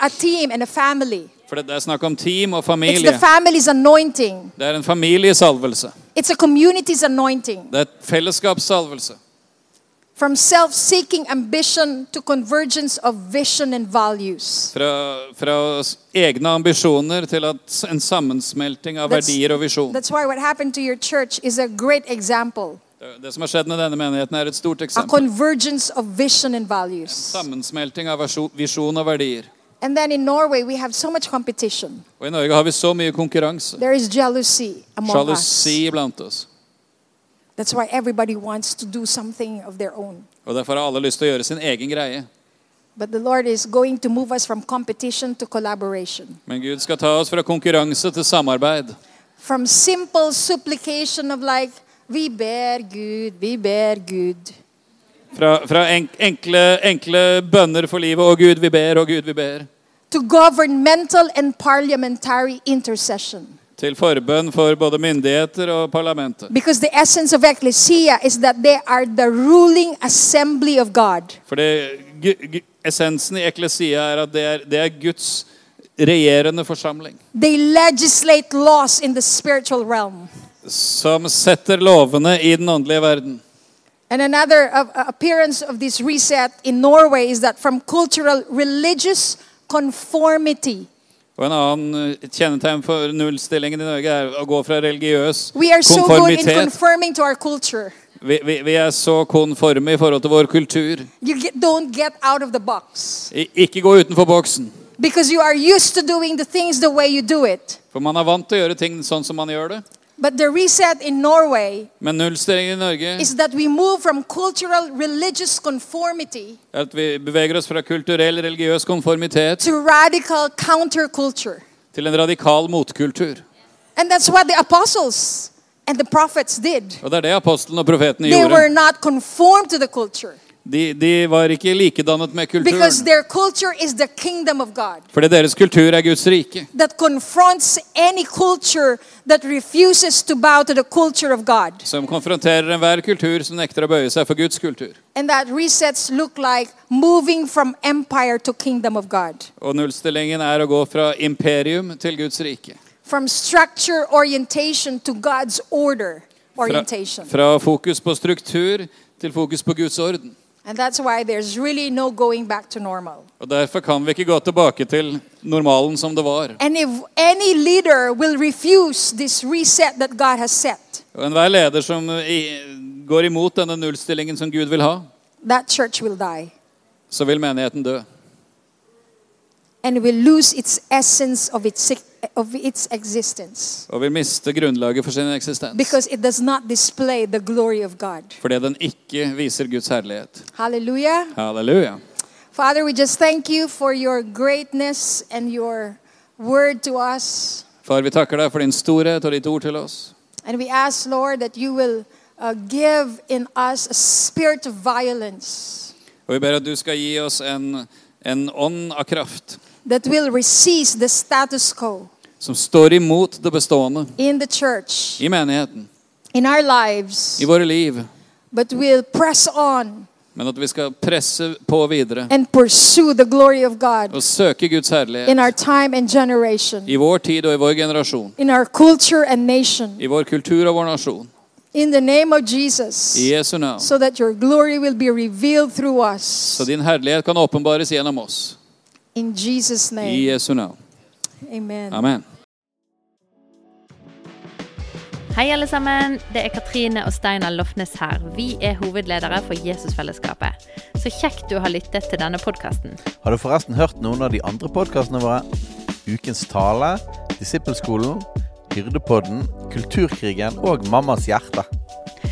a team and a family. For det er snakk om team og It's the familie. family's anointing. Det er en familiesalvelse. It's a community's anointing. Det er fellesskapssalvelse. From self seeking ambition to convergence of vision and values. Fra, fra egne ambisjoner til at en sammensmelting av That's- verdier og visjon. That's why what happened to your church is a great example. Det- som har skjedd med denne menigheten, er et stort eksempel. values. Sammensmelting av visjon og verdier. And then in Norway, we have so much competition. Og i Norge har vi så mye konkurranse. There is jealousy among us. Blant oss. That's why everybody wants to do something of their own. Og derfor har alle lyst til å gjøre sin egen greie. But the Lord is going to move us from competition to collaboration. Men Gud skal ta oss fra konkurranse til samarbeid. From simple supplication of like, vi ber Gud, vi ber Gud. Fra, fra enk, enkle, enkle bønner for livet. Å Gud, vi ber, å Gud, vi ber. to governmental and parliamentary intercession. Til forbønn for både myndigheter og parlamentet. Because the essence of ecclesia is that they are the ruling assembly of God. For det, gu- gu- essensen i eklesia er at det er, det er Guds regjerende forsamling. They legislate laws in the spiritual realm. Som setter lovene i den åndelige verden. And another appearance of this reset in Norway is that from cultural religious conformity, Og en annen eh, kjennetegn for nullstillingen i Norge er å gå fra religiøs konformitet so. Vi, vi, vi er så konforme i forhold til vår kultur. Get, get out of the box I, ikke gå utenfor boksen. because you are used to doing the the way you do it. For man er vant til å gjøre ting sånn som man gjør det. But the reset in Norway Men nullstillingen i Norge is that we move from cultural religious conformity er at vi beveger oss fra kulturell, religiøs konformitet to radical counterculture. til en radikal motkultur. And that's what the apostles and the prophets did. Og det er det apostlene og profetene They were not conformed to the culture De, de var ikke likedannet med kulturen. Fordi deres kultur er Guds rike. that confronts any culture that refuses to to the culture of God. Som konfronterer enhver kultur som nekter å bøye seg for Guds kultur. And that resets look like moving from empire to kingdom of God. Og nullstillingen er å gå fra imperium til Guds rike. From structure orientation to God's order Fra, fra fokus på struktur til fokus på Guds orden. And that's why there's really no going back to normal. Og Derfor kan vi ikke gå tilbake til normalen som det var. And if any leader will refuse this reset that God has set, Og enhver leder som går imot denne nullstillingen som Gud vil ha, that church will die så vil menigheten dø. and will lose its essence of its, of its existence Og vil miste grunnlaget for sin eksistens. because it does not display the glory of God. Fordi den ikke viser Guds herlighet. Hallelujah. Halleluja. Father, we just thank you for your greatness and your word to us. Far, vi takker deg for din storhet og ditt ord til oss. And we ask, Lord, that you will uh, give in us a spirit of violence Og vi ber at du skal gi oss en, en ånd av kraft that will resist the status quo som står imot det bestående in the church, i menigheten, in our lives, i våre liv. but will press on Men at vi skal presse på videre and pursue the glory of God og søke Guds in herlighet our time and generation, i vår tid og i vår generasjon. in our culture and nation. I vår kultur og vår nasjon. In the name of Jesus, I Jesu navn. so that your glory will be revealed through us. Så din herlighet kan åpenbares gjennom oss. In Jesus' I name, Jesu navn. amen. Amen. Hei, alle sammen. Det er Katrine og Steinar Lofnes her. Vi er hovedledere for Jesusfellesskapet. Så kjekt du har lyttet til denne podkasten. Har du forresten hørt noen av de andre podkastene våre? Ukens tale, Disippelskolen, Hyrdepodden, Kulturkrigen og Mammas hjerte.